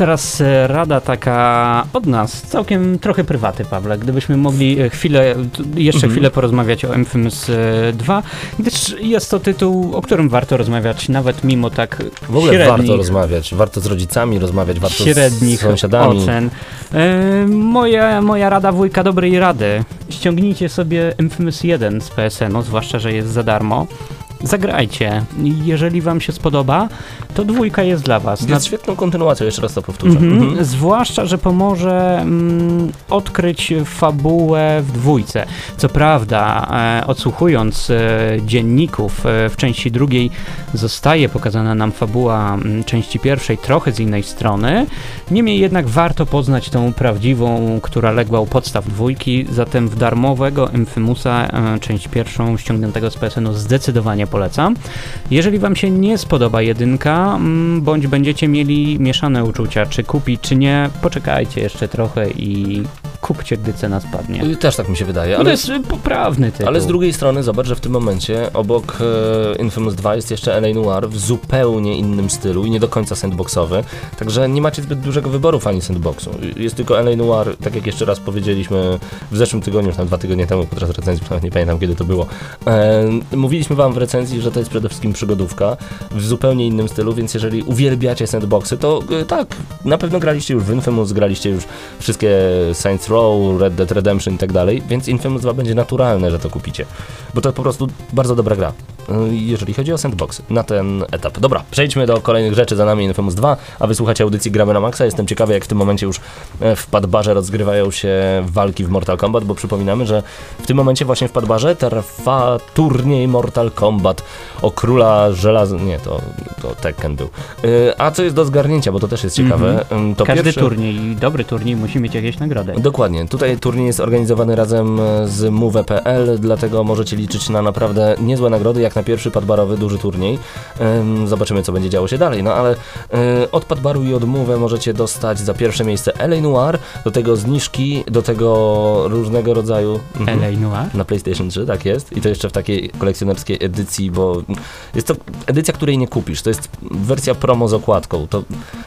teraz e, rada taka od nas, całkiem trochę prywaty, Pawle. Gdybyśmy mogli e, chwilę, t- jeszcze Mhm. chwilę porozmawiać o Infamous e, 2, gdyż jest to tytuł, o którym warto rozmawiać, nawet mimo tak W ogóle średnich, warto rozmawiać, warto z rodzicami rozmawiać, warto średnich z sąsiadami. ocen. E, moja, moja rada wujka dobrej rady. Ściągnijcie sobie Infamous 1 z PSN-u, zwłaszcza, że jest za darmo. Zagrajcie. Jeżeli wam się spodoba, to dwójka jest dla was. Jest świetną kontynuacją, jeszcze raz to powtórzę. Mhm. Mhm. Zwłaszcza, że pomoże mm, odkryć fabułę w dwójce. Co prawda, e, odsłuchując e, dzienników e, w części drugiej, zostaje pokazana nam fabuła mm, części pierwszej trochę z innej strony. Niemniej jednak warto poznać tą prawdziwą, która legła u podstaw dwójki. Zatem w darmowego Infimusa, e, część pierwszą ściągniętego z PSN-u, zdecydowanie polecam. Jeżeli Wam się nie spodoba jedynka, mm, bądź będziecie mieli mieszane uczucia, czy kupić, czy nie, poczekajcie jeszcze trochę i kupcie, gdy cena spadnie. Y, Też tak mi się wydaje, Ale ale, to jest y, poprawny tytuł. ale z drugiej strony zobacz, że w tym momencie obok e, Infamous 2 jest jeszcze LA Noir w zupełnie innym stylu i nie do końca sandboxowy, także nie macie zbyt dużego wyboru fani sandboxu. Y, Jest tylko LA Noir, tak jak jeszcze raz powiedzieliśmy w zeszłym tygodniu, już tam dwa tygodnie temu podczas recenzji, nie pamiętam kiedy to było. E, mówiliśmy wam w recenzji, że to jest przede wszystkim przygodówka w zupełnie innym stylu, więc jeżeli uwielbiacie sandboxy, to e, tak, na pewno graliście już w Infamous, graliście już wszystkie Saints Row, Red Dead Redemption i tak dalej, więc Infamous 2 będzie naturalne, że to kupicie, bo to po prostu bardzo dobra gra, jeżeli chodzi o sandboxy, na ten etap. Dobra, przejdźmy do kolejnych rzeczy, za nami Infamous 2, a wysłuchacie audycji Gramy na Maxa, jestem ciekawy jak w tym momencie już e, w Padbarze rozgrywają się walki w Mortal Kombat, bo przypominamy, że w tym momencie właśnie w Padbarze trwa turniej Mortal Kombat o króla żelaza, nie, to, to Tekken był. E, A co jest do zgarnięcia, bo to też jest ciekawe, em, to Każdy pierwszy... turniej, dobry turniej musi mieć jakieś nagrody. Dokładnie. Tutaj turniej jest organizowany razem e, z Move.pl, dlatego możecie liczyć na naprawdę niezłe nagrody, jak na pierwszy padbarowy duży turniej. Ym, Zobaczymy, co będzie działo się dalej. No ale e, od padbaru i od Move możecie dostać za pierwsze miejsce LA Noir, do tego zniżki, do tego różnego rodzaju... Mhm. LA Noir. Na PlayStation 3, tak jest. I to jeszcze w takiej kolekcjonerskiej edycji, bo jest to edycja, której nie kupisz. To jest wersja promo z okładką. To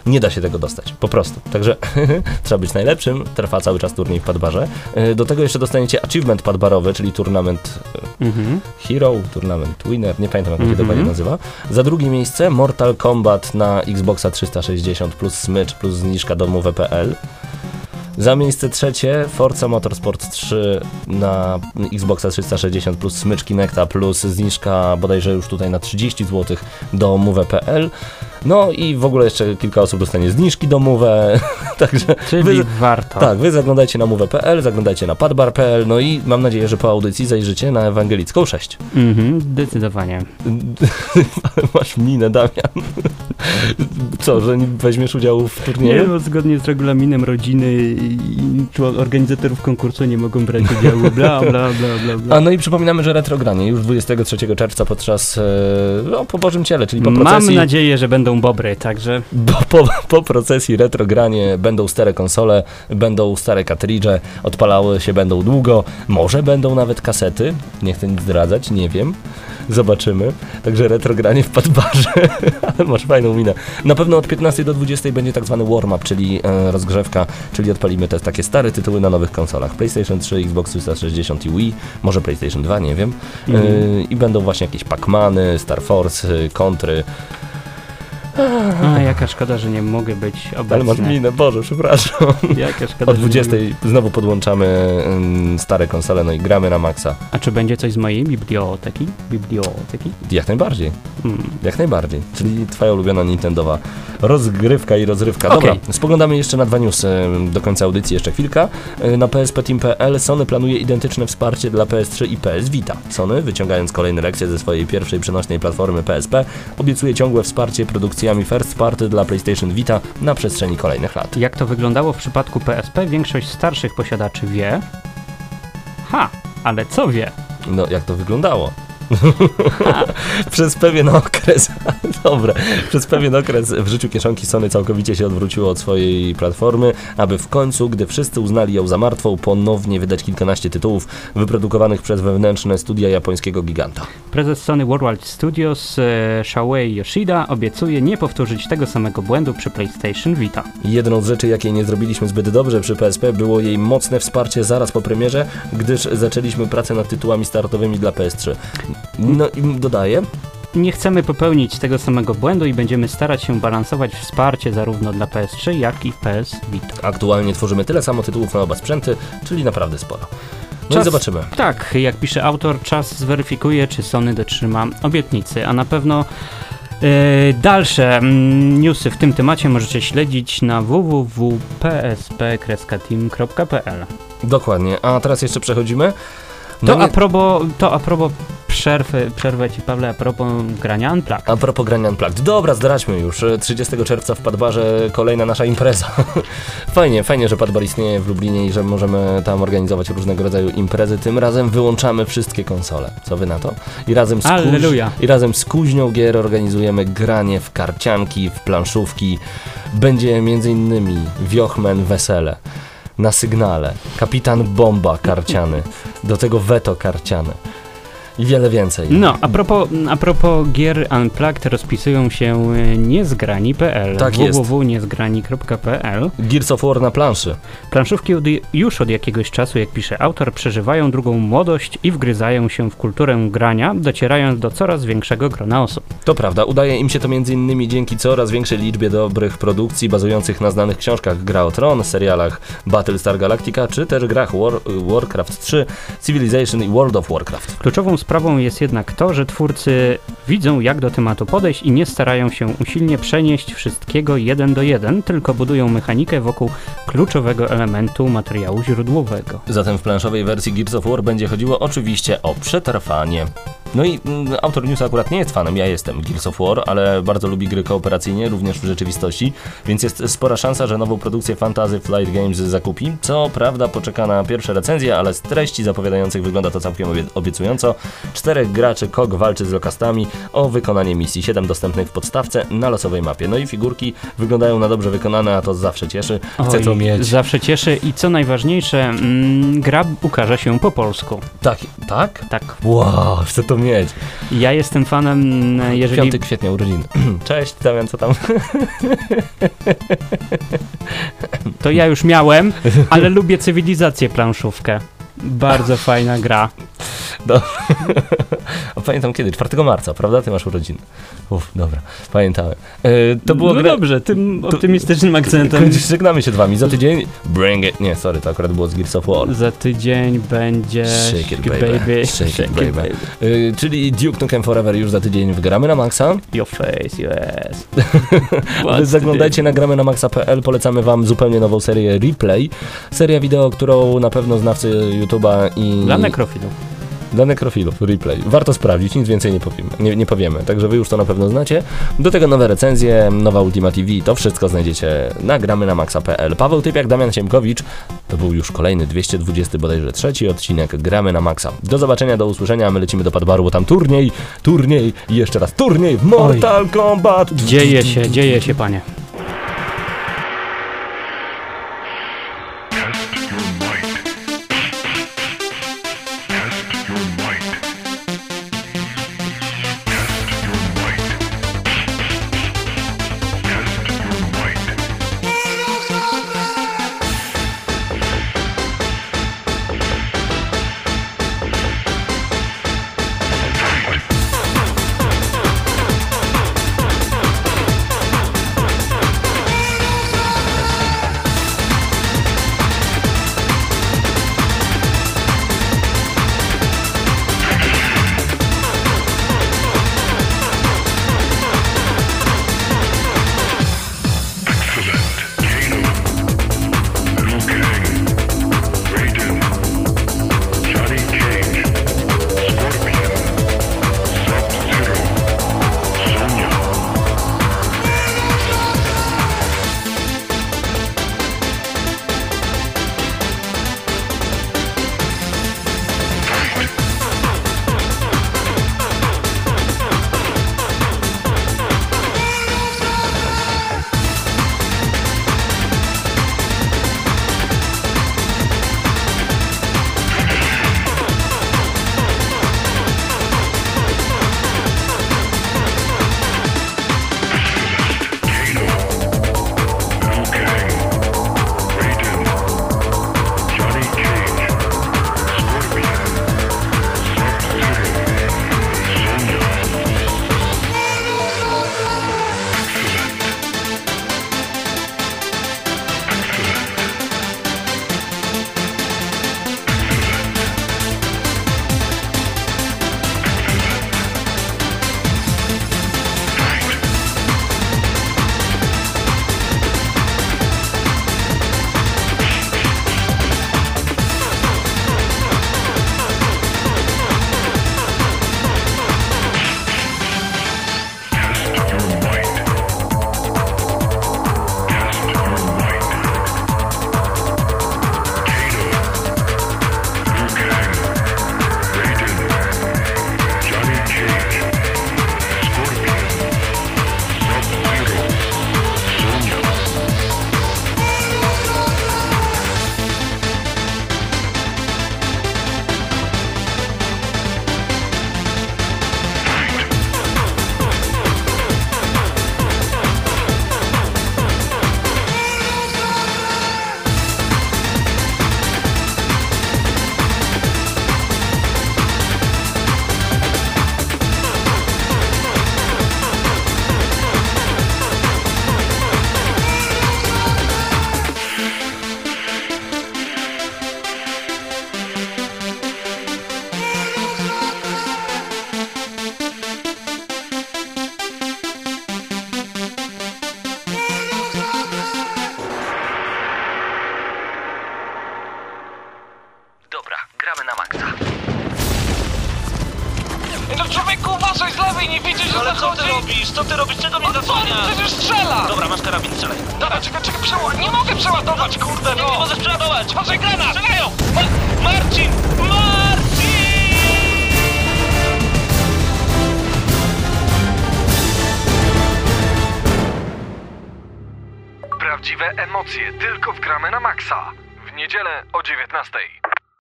nie da się tego dostać, po prostu. Także trzeba być najlepszym. Trwa cały czas turniej w Padbarze. E, Do tego jeszcze dostaniecie achievement padbarowy, czyli turnament e, Mhm. Hero, turnament Winner, nie pamiętam jak on się Mhm. dokładnie nazywa. Za drugie miejsce Mortal Kombat na Xboxa 360 plus smycz plus zniżka do move.pl. Za miejsce trzecie Forza Motorsport 3 na Xboxa 360 plus smycz Kinecta plus zniżka bodajże już tutaj na 30 zł do move.pl. No i w ogóle jeszcze kilka osób dostanie zniżki do move, także Czyli wy, warto. tak, wy zaglądajcie na move.pl, zaglądajcie na padbar.pl, no i mam nadzieję, że po audycji zajrzycie na Ewangelicką 6. Mhm, zdecydowanie. Masz minę, Damian. Co, że nie weźmiesz udziału w Nie, turnieju? no, zgodnie z regulaminem rodziny i organizatorów konkursu nie mogą brać udziału, bla, bla, bla, bla, bla. A no i przypominamy, że retrogranie już 23 czerwca podczas, e, no, po Bożym Ciele, czyli po Mam procesji, nadzieję, że będą bobry, także bo, po, po procesji retrogranie będą stare konsole, będą stare kartridże, odpalały się będą długo, może będą nawet kasety, nie chcę nic zdradzać, nie wiem. Zobaczymy. Także retrogranie w Padbarze, ale masz fajną minę. Na pewno od 15 do 20 będzie tak zwany warm-up, czyli e, rozgrzewka, czyli odpalimy te takie stare tytuły na nowych konsolach. PlayStation 3, Xbox 360 i Wii, może PlayStation 2, nie wiem. E, I będą właśnie jakieś Pac-Many, Star Force, kontry. A, jaka szkoda, że nie mogę być obecny. Ale masz minę, Boże, przepraszam. Jaka szkoda, O że nie 20 mogę- znowu podłączamy ym, stare konsole, no i gramy na maksa. A czy będzie coś z mojej biblioteki? Biblioteki? Jak najbardziej, Hmm. jak najbardziej. Czyli twoja ulubiona Nintendowa rozgrywka i rozrywka. Dobra, spoglądamy jeszcze na dwa newsy ym, do końca audycji, jeszcze chwilka. Y, Na PSP.Team.pl Sony planuje identyczne wsparcie dla PS3 i PS Vita. Sony, wyciągając kolejne lekcje ze swojej pierwszej przenośnej platformy PSP, obiecuje ciągłe wsparcie produkcjami first party dla PlayStation Vita na przestrzeni kolejnych lat. Jak to wyglądało w przypadku PSP, większość starszych posiadaczy wie, Ha, ale co wie? No, jak to wyglądało? Przez pewien okres, dobra, przez pewien okres w życiu kieszonki Sony całkowicie się odwróciło od swojej platformy, aby w końcu, gdy wszyscy uznali ją za martwą, ponownie wydać kilkanaście tytułów wyprodukowanych przez wewnętrzne studia japońskiego giganta. Prezes Sony Worldwide Studios e, Shuei Yoshida obiecuje nie powtórzyć tego samego błędu przy PlayStation Vita. Jedną z rzeczy, jakiej nie zrobiliśmy zbyt dobrze przy PSP, było jej mocne wsparcie zaraz po premierze, gdyż zaczęliśmy pracę nad tytułami startowymi dla PS3. No i dodaję, Nie chcemy popełnić tego samego błędu i będziemy starać się balansować wsparcie zarówno dla PS3, jak i PS Vita. aktualnie tworzymy tyle samo tytułów na oba sprzęty, czyli naprawdę sporo. No i Czas- zobaczymy. Tak, jak pisze autor, czas zweryfikuje, czy Sony dotrzyma obietnicy, a na pewno e, dalsze mm, newsy w tym temacie możecie śledzić na www.psp-team.pl. Dokładnie, a teraz jeszcze przechodzimy. To, No nie- a propos, to a propos przerwy, przerwę ci Pawle, a propos grania Unplugged. A propos grania Unplugged. Dobra, zdradźmy już. 30 czerwca w Padbarze kolejna nasza impreza. fajnie, fajnie, że Padbar istnieje w Lublinie i że możemy tam organizować różnego rodzaju imprezy. Tym razem wyłączamy wszystkie konsole. Co wy na to? I razem z, kuź... I razem z kuźnią gier organizujemy granie w karcianki, w planszówki. Będzie m.in. Wiochmen Wesele. Na sygnale. Kapitan Bomba karciany. Do tego Veto karciane. I wiele więcej. No, a propos, a propos gier Unplugged rozpisują się e, niezgrani.pl Tak www.niezgrani.pl Gears of War na planszy. Planszówki od, już od jakiegoś czasu, jak pisze autor, przeżywają drugą młodość i wgryzają się w kulturę grania, docierając do coraz większego grona osób. To prawda, udaje im się to m.in. dzięki coraz większej liczbie dobrych produkcji bazujących na znanych książkach Gra o Tron, serialach Battlestar Galactica, czy też grach War, Warcraft 3, Civilization i World of Warcraft. Kluczową sprawą jest jednak to, że twórcy widzą, jak do tematu podejść i nie starają się usilnie przenieść wszystkiego jeden do jeden, tylko budują mechanikę wokół kluczowego elementu materiału źródłowego. Zatem w planszowej wersji Gears of War będzie chodziło oczywiście o przetrwanie. No i mm, autor newsa akurat nie jest fanem, ja jestem Gears of War, ale bardzo lubi gry kooperacyjnie, również w rzeczywistości, więc jest spora szansa, że nową produkcję Fantasy Flight Games zakupi. Co prawda poczeka na pierwsze recenzje, ale z treści zapowiadających wygląda to całkiem obie- obiecująco. Czterech graczy KOG walczy z lokastami o wykonanie misji, siedem dostępnych w podstawce na losowej mapie. No i figurki wyglądają na dobrze wykonane, a to zawsze cieszy. Chcę Oj, to mieć. Zawsze cieszy i co najważniejsze, mm, gra ukaże się po polsku. Tak, tak? Tak. Wow, chcę to mieć. Ja jestem fanem, mm, jeżeli 5 kwietnia urodziny. Cześć, Damian, co tam? to ja już miałem, ale lubię cywilizację planszówkę. Bardzo fajna gra. Pamiętam kiedy? 4 marca, prawda? Ty masz urodziny. Uff, dobra, pamiętamy. E, to było no gra... dobrze, tym optymistycznym akcentem. Żegnamy się z wami. Za tydzień Bring It. Nie, sorry, to akurat było z Gears of War. Za tydzień będzie Shake it, baby. Shake it, baby. E, czyli Duke Nukem Forever już za tydzień w Gramy na Maxa. Your face, yes. Zaglądajcie na gramy na maxa.pl, polecamy wam zupełnie nową serię Replay. Seria wideo, którą na pewno znawcy YouTube'a i... Dla nekrofilów. Dla nekrofilów, replay. Warto sprawdzić, nic więcej nie powiemy, nie, nie powiemy, także wy już to na pewno znacie. Do tego nowe recenzje, nowa Ultima TV, to wszystko znajdziecie na gramy na maxa.pl. Paweł Typiak, Damian Siemkowicz, to był już kolejny 220 bodajże trzeci odcinek Gramy na Maxa. Do zobaczenia, do usłyszenia, my lecimy do Padbaru, bo tam turniej, turniej i jeszcze raz turniej w Mortal Kombat. Dzieje się, dzieje się, panie.